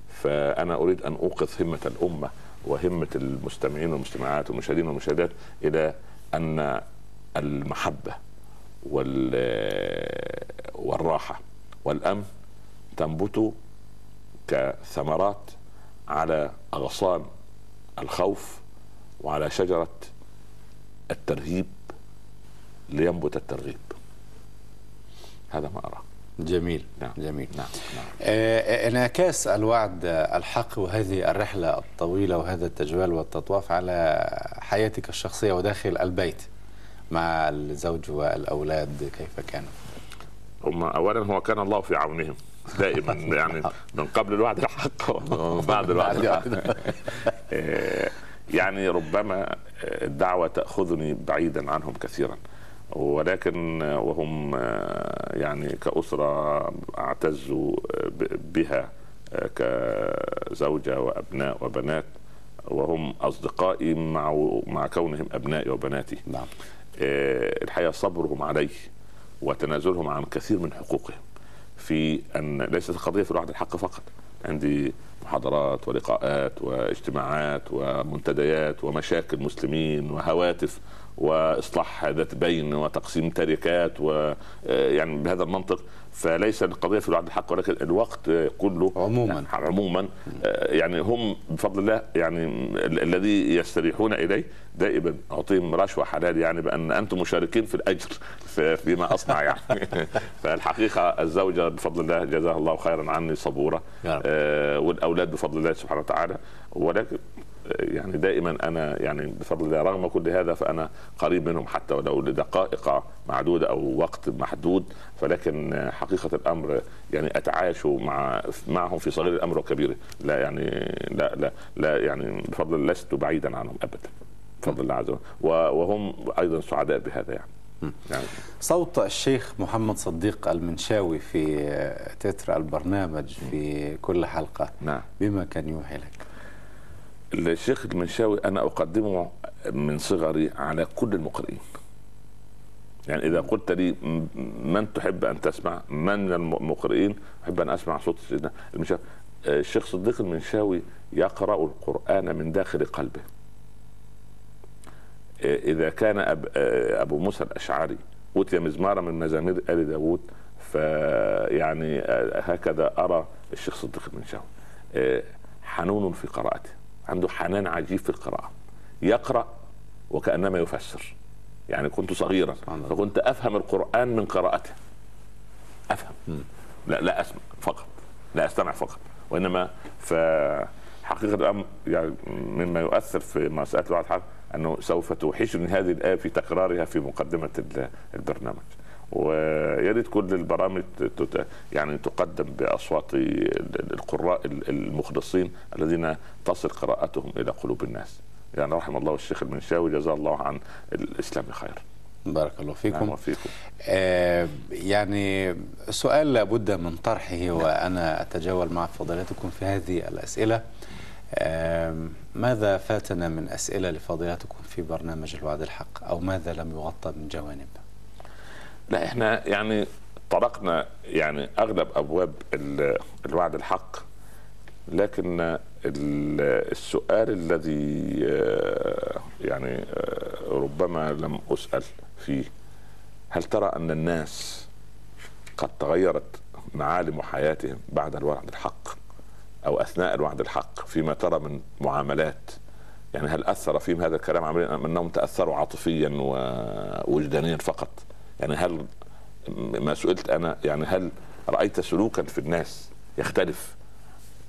فأنا أريد أن أوقظ همة الأمة وهمة المستمعين والمستمعات والمشاهدين والمشاهدات إلى أن المحبة وال والراحة والأمن تنبت كثمرات على أغصان الخوف وعلى شجرة الترهيب لينبت الترغيب. هذا ما اراه جميل. نعم. جميل. نعم. نعم. آه، انعكاس الوعد الحق وهذه الرحلة الطويلة وهذا التجوال والتطواف على حياتك الشخصية وداخل البيت مع الزوج والأولاد كيف كان؟ هم اولا هو كان الله في عونهم دائما يعني من قبل الوعد الحق وبعد الوعد الحق. آه، يعني ربما الدعوة تأخذني بعيدا عنهم كثيرا ولكن وهم يعني كأسرة أعتز ب- بها كزوجة وأبناء وبنات وهم أصدقائي مع مع كونهم أبنائي وبناتي. نعم. آه، الحقيقة صبرهم عليه وتنازلهم عن كثير من حقوقهم في أن ليست القضية في الوعد الحق فقط. عندي محاضرات ولقاءات واجتماعات ومنتديات ومشاكل مسلمين وهواتف وإصلاح ذات بين وتقسيم تركات ويعني بهذا المنطق فليس القضية في الوعد الحق ولكن الوقت كله عموما. عموما آه، يعني هم بفضل الله يعني ال- الذي يستريحون إليه دائما أعطيهم رشوة حلال يعني بأن أنتم مشاركين في الأجر في- فيما أصنع يعني فالحقيقة الزوجة بفضل الله جزاها الله خيرا عني صبورة. آه، والأولاد بفضل الله سبحانه وتعالى ولكن آه، يعني دائما أنا يعني بفضل الله رغم كل هذا فأنا قريب منهم حتى ولو لدقائق معدودة أو وقت محدود فلكن حقيقة الأمر يعني أتعايش مع معهم في صغير الأمر وكبيره لا يعني لا لا لا يعني بفضل الله لست بعيدا عنهم ابدا. بفضل الله عز وجل. وهم أيضا سعداء بهذا يعني. يعني صوت الشيخ محمد صديق المنشاوي في تتر البرنامج في كل حلقة نعم. بما كان يوحي لك. الشيخ المنشاوي أنا أقدمه من صغري على كل المقرئين. يعني إذا قلت لي من تحب أن تسمع؟ من المقرئين؟ أحب أن أسمع صوت سيدنا المنشاوي. آه، الشيخ صديق المنشاوي يقرأ القرآن من داخل قلبه. آه، إذا كان أب آه، أبو موسى الأشعري أوتي مزمارا من مزامير آل داوود فيعني هكذا أرى الشيخ صديق المنشاوي. حنون في قراءته. عنده حنان عجيب في القراءة. يقرأ وكأنما يفسر. يعني كنت صغيرا. فكنت أفهم القرآن من قراءته. أفهم. لا لا أسمع فقط. لا أستمع فقط. وإنما فحقيقه الأمر يعني مما يؤثر في الوعد الحق أنه سوف توحشني هذه الآية في تكرارها في مقدمة ال- البرنامج. ويا ريت كل البرامج تت- يعني تقدم بأصوات ال- القراء ال- المخلصين الذين تصل قراءتهم إلى قلوب الناس. يعني رحم الله الشيخ المنشاوي جزاه الله عن الإسلام خير. بارك الله نعم فيكم وفيكم. آه يعني سؤال لابد من طرحه وأنا أتجول مع فضيلتكم في هذه الأسئلة. آه ماذا فاتنا من أسئلة لفضيلتكم في برنامج الوعد الحق أو ماذا لم يغطى من جوانب؟ لا إحنا يعني طرقنا يعني أغلب أبواب ال- الوعد الحق لكن ال- السؤال الذي آه، يعني آه، ربما لم أسأل فيه هل ترى أن الناس قد تغيرت معالم حياتهم بعد الوعد الحق أو أثناء الوعد الحق فيما ترى من معاملات؟ يعني هل أثر فيهم هذا الكلام عمليا أم أنهم تأثروا عاطفيا ووجدانيا فقط؟ يعني هل ما سئلت أنا يعني هل رأيت سلوكا في الناس يختلف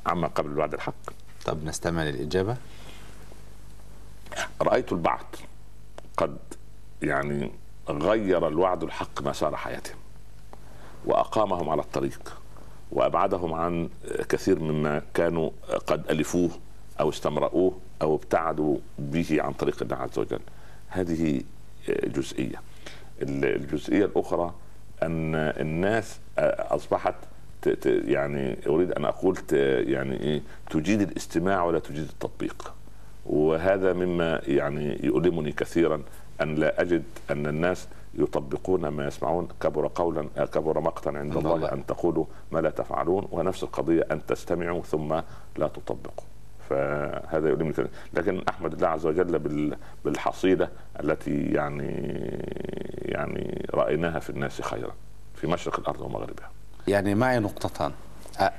عما قبل الوعد الحق؟ طب نستمع للإجابة. رأيت البعض قد يعني غير الوعد الحق مسار حياتهم وأقامهم على الطريق وأبعدهم عن كثير مما كانوا قد ألفوه أو استمرؤوه أو ابتعدوا به عن طريق الله عز وجل. هذه جزئية. الجزئية الأخرى أن الناس أصبحت يعني أريد أن أقول يعني إيه تجيد الاستماع ولا تجيد التطبيق. وهذا مما يعني يؤلمني كثيرا أن لا أجد أن الناس يطبقون ما يسمعون كبر قولا كبر مقتا عند الله, الله أن تقولوا ما لا تفعلون ونفس القضية أن تستمعوا ثم لا تطبقوا. فهذا يؤلمني لكن أحمد الله عز وجل بالحصيله التي يعني يعني رأيناها في الناس خيرا في مشرق الأرض ومغربها. يعني معي نقطتان؟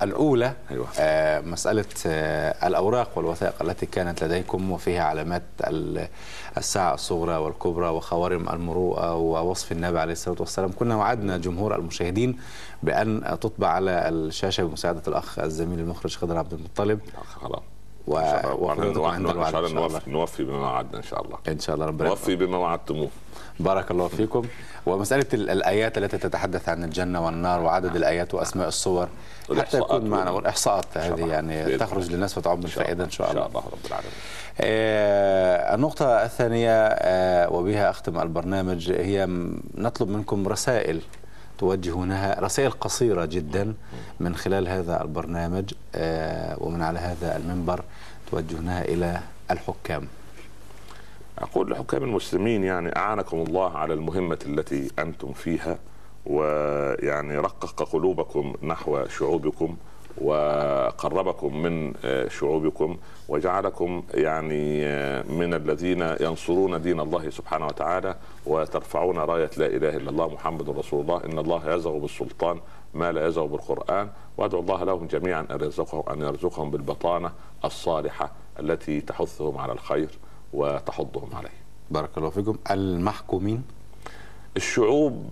الأولى أيوة. آه، مسألة آه، الأوراق والوثائق التي كانت لديكم وفيها علامات الساعة الصغرى والكبرى وخوارم المروءة ووصف النبي عليه الصلاة والسلام. كنا وعدنا جمهور المشاهدين بأن تطبع على الشاشة بمساعدة الأخ الزميل المخرج خضر عبد المطلب. خلاص و... عند الوعد إن شاء الله. نوفي بما وعدنا إن شاء الله. إن شاء الله ربنا نوفي بما وعدتموه. بارك الله فيكم. ومسألة الآيات التي تتحدث عن الجنة والنار وعدد الآيات وأسماء الصور حتى يكون معنا والإحصاءات هذه يعني تخرج للناس وتعم بالفائده إن شاء الله. إن شاء الله. رب العالمين. آه النقطة الثانية آه وبها أختم البرنامج هي نطلب منكم رسائل توجهونها رسائل قصيرة جدا من خلال هذا البرنامج آه ومن على هذا المنبر توجهونها إلى الحكام. أقول لحكام المسلمين يعني أعانكم الله على المهمة التي أنتم فيها ويعني رقق قلوبكم نحو شعوبكم وقربكم من شعوبكم وجعلكم يعني من الذين ينصرون دين الله سبحانه وتعالى وترفعون راية لا إله إلا الله محمد رسول الله. إن الله يزغ بالسلطان ما لا يزغ بالقرآن. وأدعو الله لهم جميعا أن يرزقهم أن يرزقهم بالبطانة الصالحة التي تحثهم على الخير وتحضهم عليه. بارك الله فيكم. المحكومين الشعوب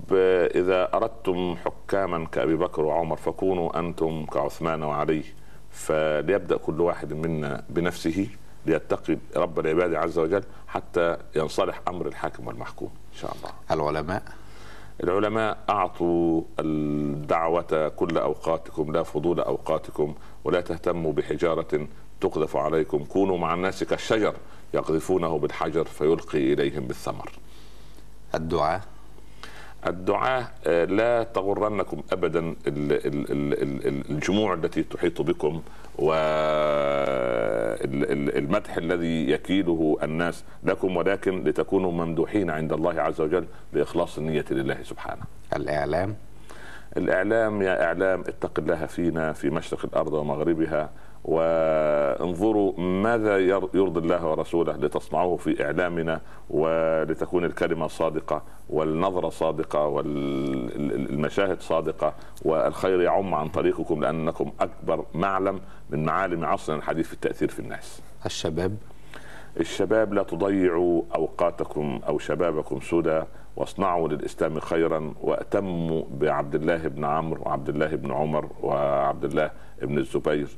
إذا أردتم حكاما كأبي بكر وعمر فكونوا أنتم كعثمان وعلي فليبدأ كل واحد منا بنفسه ليتقي رب العباد عز وجل حتى ينصلح أمر الحاكم والمحكوم إن شاء الله. العلماء العلماء أعطوا الدعوة كل أوقاتكم لا فضول أوقاتكم ولا تهتموا بحجارة تقذف عليكم كونوا مع الناس كالشجر يقذفونه بالحجر فيلقي إليهم بالثمر. الدعاء الدعاء لا تغرنكم ابدا الجموع التي تحيط بكم والمدح الذي يكيله الناس لكم ولكن لتكونوا ممدوحين عند الله عز وجل بإخلاص النية لله سبحانه. الإعلام الإعلام يا إعلام اتق الله فينا في مشرق الأرض ومغربها وانظروا ماذا يرضي الله ورسوله لتصنعوه في إعلامنا ولتكون الكلمة صادقة والنظرة صادقة والمشاهد صادقة والخير يعم عن طريقكم لأنكم أكبر معلم من معالم عصرنا الحديث في التأثير في الناس. الشباب الشباب لا تضيعوا أوقاتكم أو شبابكم سدى واصنعوا للإسلام خيرا وأتموا بعبد الله بن عمرو وعبد الله بن عمر وعبد الله بن الزبير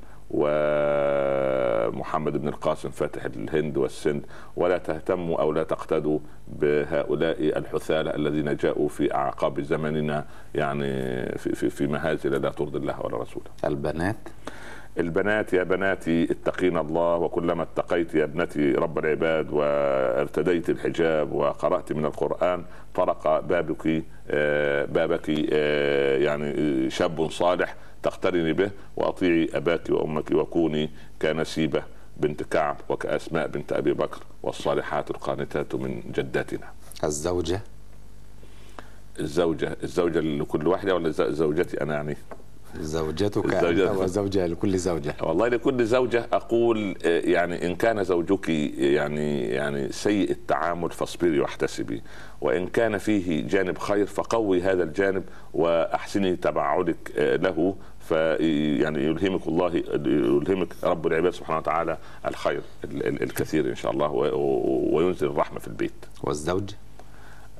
ومحمد بن القاسم فاتح الهند والسند ولا تهتموا أو لا تقتدوا بهؤلاء الحثالة الذين جاءوا في أعقاب زمننا يعني في في, في مهازل لا ترضي الله ولا رسوله. البنات البنات يا بناتي اتقين الله وكلما اتقيت يا ابنتي رب العباد وارتديت الحجاب وقرأت من القرآن طرق بابك بابك يعني شاب صالح تقترني به وأطيعي أباك وأمك وكوني كنسيبة بنت كعب وكأسماء بنت أبي بكر والصالحات القانتات من جداتنا. الزوجة الزوجة الزوجة لكل واحدة ولا زوجتي أنا يعني؟ زوجتك أنت وزوجة لكل زوجة والله لكل زوجة أقول يعني إن كان زوجك يعني يعني سيء التعامل فاصبري واحتسبي وإن كان فيه جانب خير فقوي هذا الجانب وأحسني تبعدك له في يعني يلهمك الله يلهمك رب العباد سبحانه وتعالى الخير الكثير إن شاء الله وينزل الرحمة في البيت. والزوج؟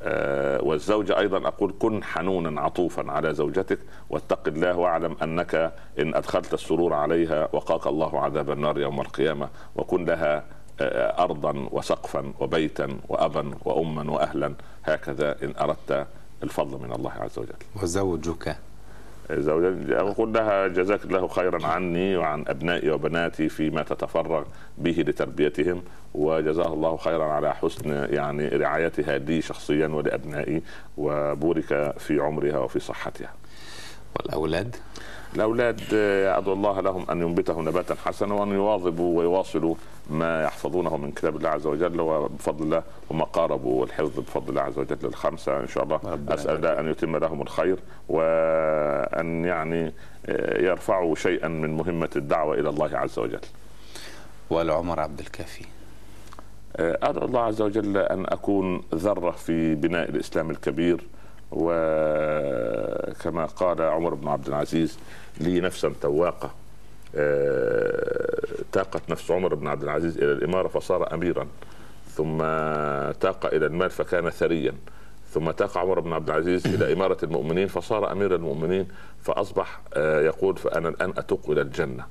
آه والزوجة أيضا أقول كن حنونا عطوفا على زوجتك واتق الله واعلم أنك إن أدخلت السرور عليها وقاك الله عذاب النار يوم القيامة وكن لها آه أرضا وسقفا وبيتا وأبا وأما وأهلا هكذا إن أردت الفضل من الله عز وجل وزوجك زوجة أقول لها جزاك الله خيرا عني وعن أبنائي وبناتي فيما تتفرغ به لتربيتهم وجزاه الله خيرا على حسن يعني رعايتها لي شخصيا ولأبنائي وبورك في عمرها وفي صحتها. والأولاد؟ الأولاد آه، أدعو الله لهم أن ينبتهم نباتا حسنا وأن يواظبوا ويواصلوا ما يحفظونه من كتاب الله عز وجل وبفضل الله هم قاربوا والحفظ بفضل الله عز وجل الخمسة إن شاء الله. أسأل الله أن يتم لهم الخير وأن يعني آه، يرفعوا شيئا من مهمة الدعوة إلى الله عز وجل. والعمر عبد الكافي. آه، أدعو الله عز وجل أن أكون ذرة في بناء الإسلام الكبير وكما قال عمر بن عبد العزيز لي نفسا تواقة. آه، تاقت نفس عمر بن عبد العزيز إلى الإمارة فصار أميرا. ثم تاق إلى المال فكان ثريا. ثم تاق عمر بن عبد العزيز إلى إمارة المؤمنين فصار أمير المؤمنين فأصبح آه، يقول فأنا الآن أتوق إلى الجنة.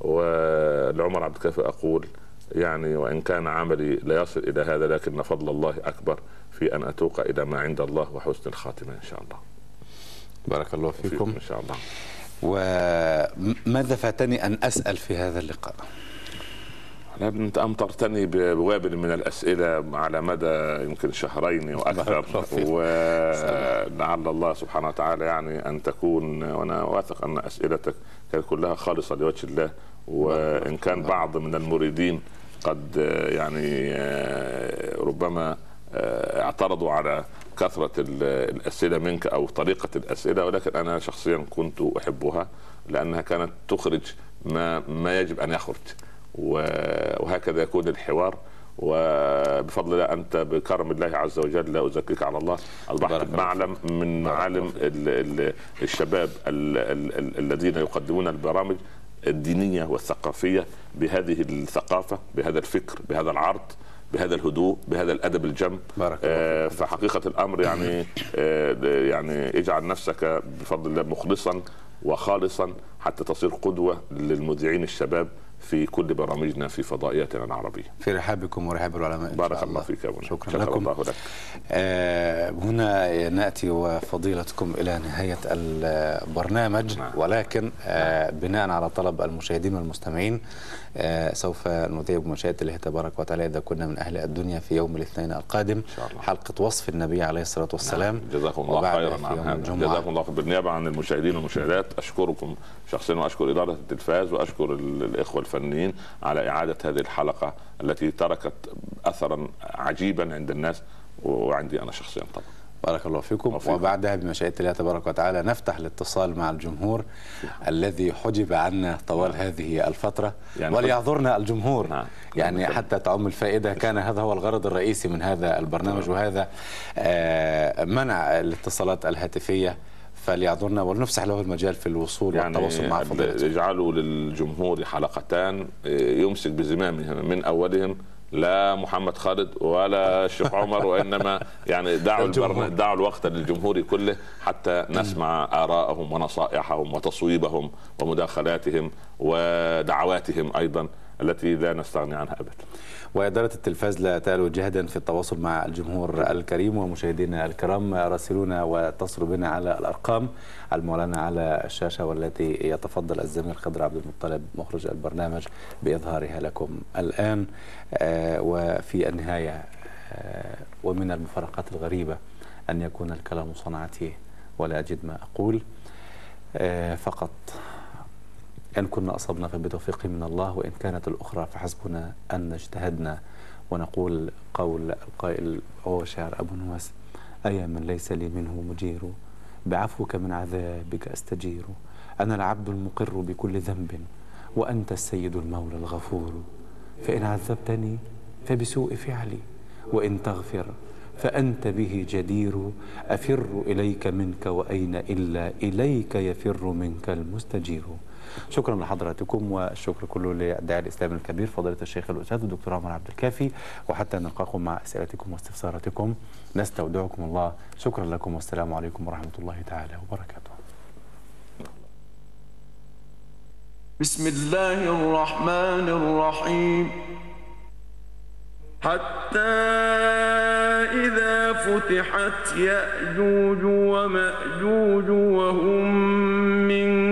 ولعمر عبد الكافي أقول يعني وإن كان عملي لا يصل إلى هذا لكن فضل الله أكبر في أن أتوق إلى ما عند الله وحسن الخاتمة إن شاء الله. بارك الله فيكم. إن شاء الله. وماذا فاتني أن أسأل في هذا اللقاء؟ أنت أمطرتني بوابل من الأسئلة على مدى يمكن شهرين وأكثر ولعل الله سبحانه وتعالى يعني أن تكون وأنا واثق أن أسئلتك كانت كلها خالصة لوجه الله. وإن كان بعض من المريدين قد يعني ربما اعترضوا على كثرة الأسئلة منك أو طريقة الأسئلة ولكن أنا شخصيا كنت أحبها لأنها كانت تخرج ما ما يجب أن يخرج وهكذا يكون الحوار. وبفضل الله أنت بكرم الله عز وجل لا أزكيك على الله أصبحت معلم من معالم الشباب الذين يقدمون البرامج. الدينية والثقافية بهذه الثقافة بهذا الفكر بهذا العرض بهذا الهدوء بهذا الأدب الجم. بارك آه فحقيقه الأمر يعني آه يعني اجعل نفسك بفضل الله مخلصا وخالصا حتى تصير قدوة للمذيعين الشباب في كل برامجنا في فضائياتنا العربية في رحابكم ورحاب العلماء بارك الله فيك شكرا, شكرا لكم الله لك. آه هنا نأتي وفضيلتكم إلى نهاية البرنامج نعم. ولكن آه بناء على طلب المشاهدين والمستمعين سوف نذيع بمشيئة الله تبارك وتعالى إذا كنا من أهل الدنيا في يوم الاثنين القادم. حلقة وصف النبي عليه الصلاة والسلام. نعم. جزاكم الله خيرا عن هذا. جزاكم الله بالنيابة عن المشاهدين والمشاهدات. أشكركم شخصيا وأشكر إدارة التلفاز وأشكر الإخوة الفنيين على إعادة هذه الحلقة التي تركت أثرا عجيبا عند الناس وعندي أنا شخصيا طبعا. بارك الله فيكم. وبعدها بمشيئة الله تبارك وتعالى نفتح الاتصال مع الجمهور الذي حجب عنا طوال نعم. هذه الفترة يعني وليعذرنا الجمهور نعم. يعني. حتى تعم الفائدة كان هذا هو الغرض الرئيسي من هذا البرنامج نعم. وهذا آه منع الاتصالات الهاتفية فليعذرنا ولنفسح له المجال في الوصول يعني والتواصل مع فضيلته اجعلوا للجمهور حلقتان يمسك بزمامهم من أولهم لا محمد خالد ولا الشيخ عمر وإنما يعني دعوا دعوا الوقت للجمهور كله حتى نسمع ارائهم ونصائحهم وتصويبهم ومداخلاتهم ودعواتهم أيضا التي لا نستغني عنها ابدا. وإدارة التلفاز لا تألو جهدا في التواصل مع الجمهور الكريم ومشاهدينا الكرام راسلونا واتصلوا بنا على الأرقام. المعلنة على الشاشة والتي يتفضل الزميل خضر عبد المطلب مخرج البرنامج بإظهارها لكم الآن. آه، وفي النهاية آه، ومن المفارقات الغريبة أن يكون الكلام صنعتي ولا أجد ما أقول. آه، فقط إن كنا أصبنا فبتوفيق من الله وإن كانت الأخرى فحسبنا أن اجتهدنا. ونقول قول القائل هو شعر أبو نواس أيا من ليس لي منه مجير بعفوك من عذابك أستجير. أنا العبد المقر بكل ذنب وأنت السيد المولى الغفور. فإن عذبتني فبسوء فعلي وإن تغفر فأنت به جدير. أفر إليك منك وأين إلا إليك يفر منك المستجير. شكرا لحضراتكم والشكر كله للداعي الإسلامي الكبير فضيلة الشيخ الأستاذ الدكتور عمر عبد الكافي وحتى نلقاكم مع إسئلتكم واستفساراتكم. نستودعكم الله. شكرا لكم والسلام عليكم ورحمة الله تعالى وبركاته. بسم الله الرحمن الرحيم. حتى إذا فتحت يأجوج ومأجوج وهم من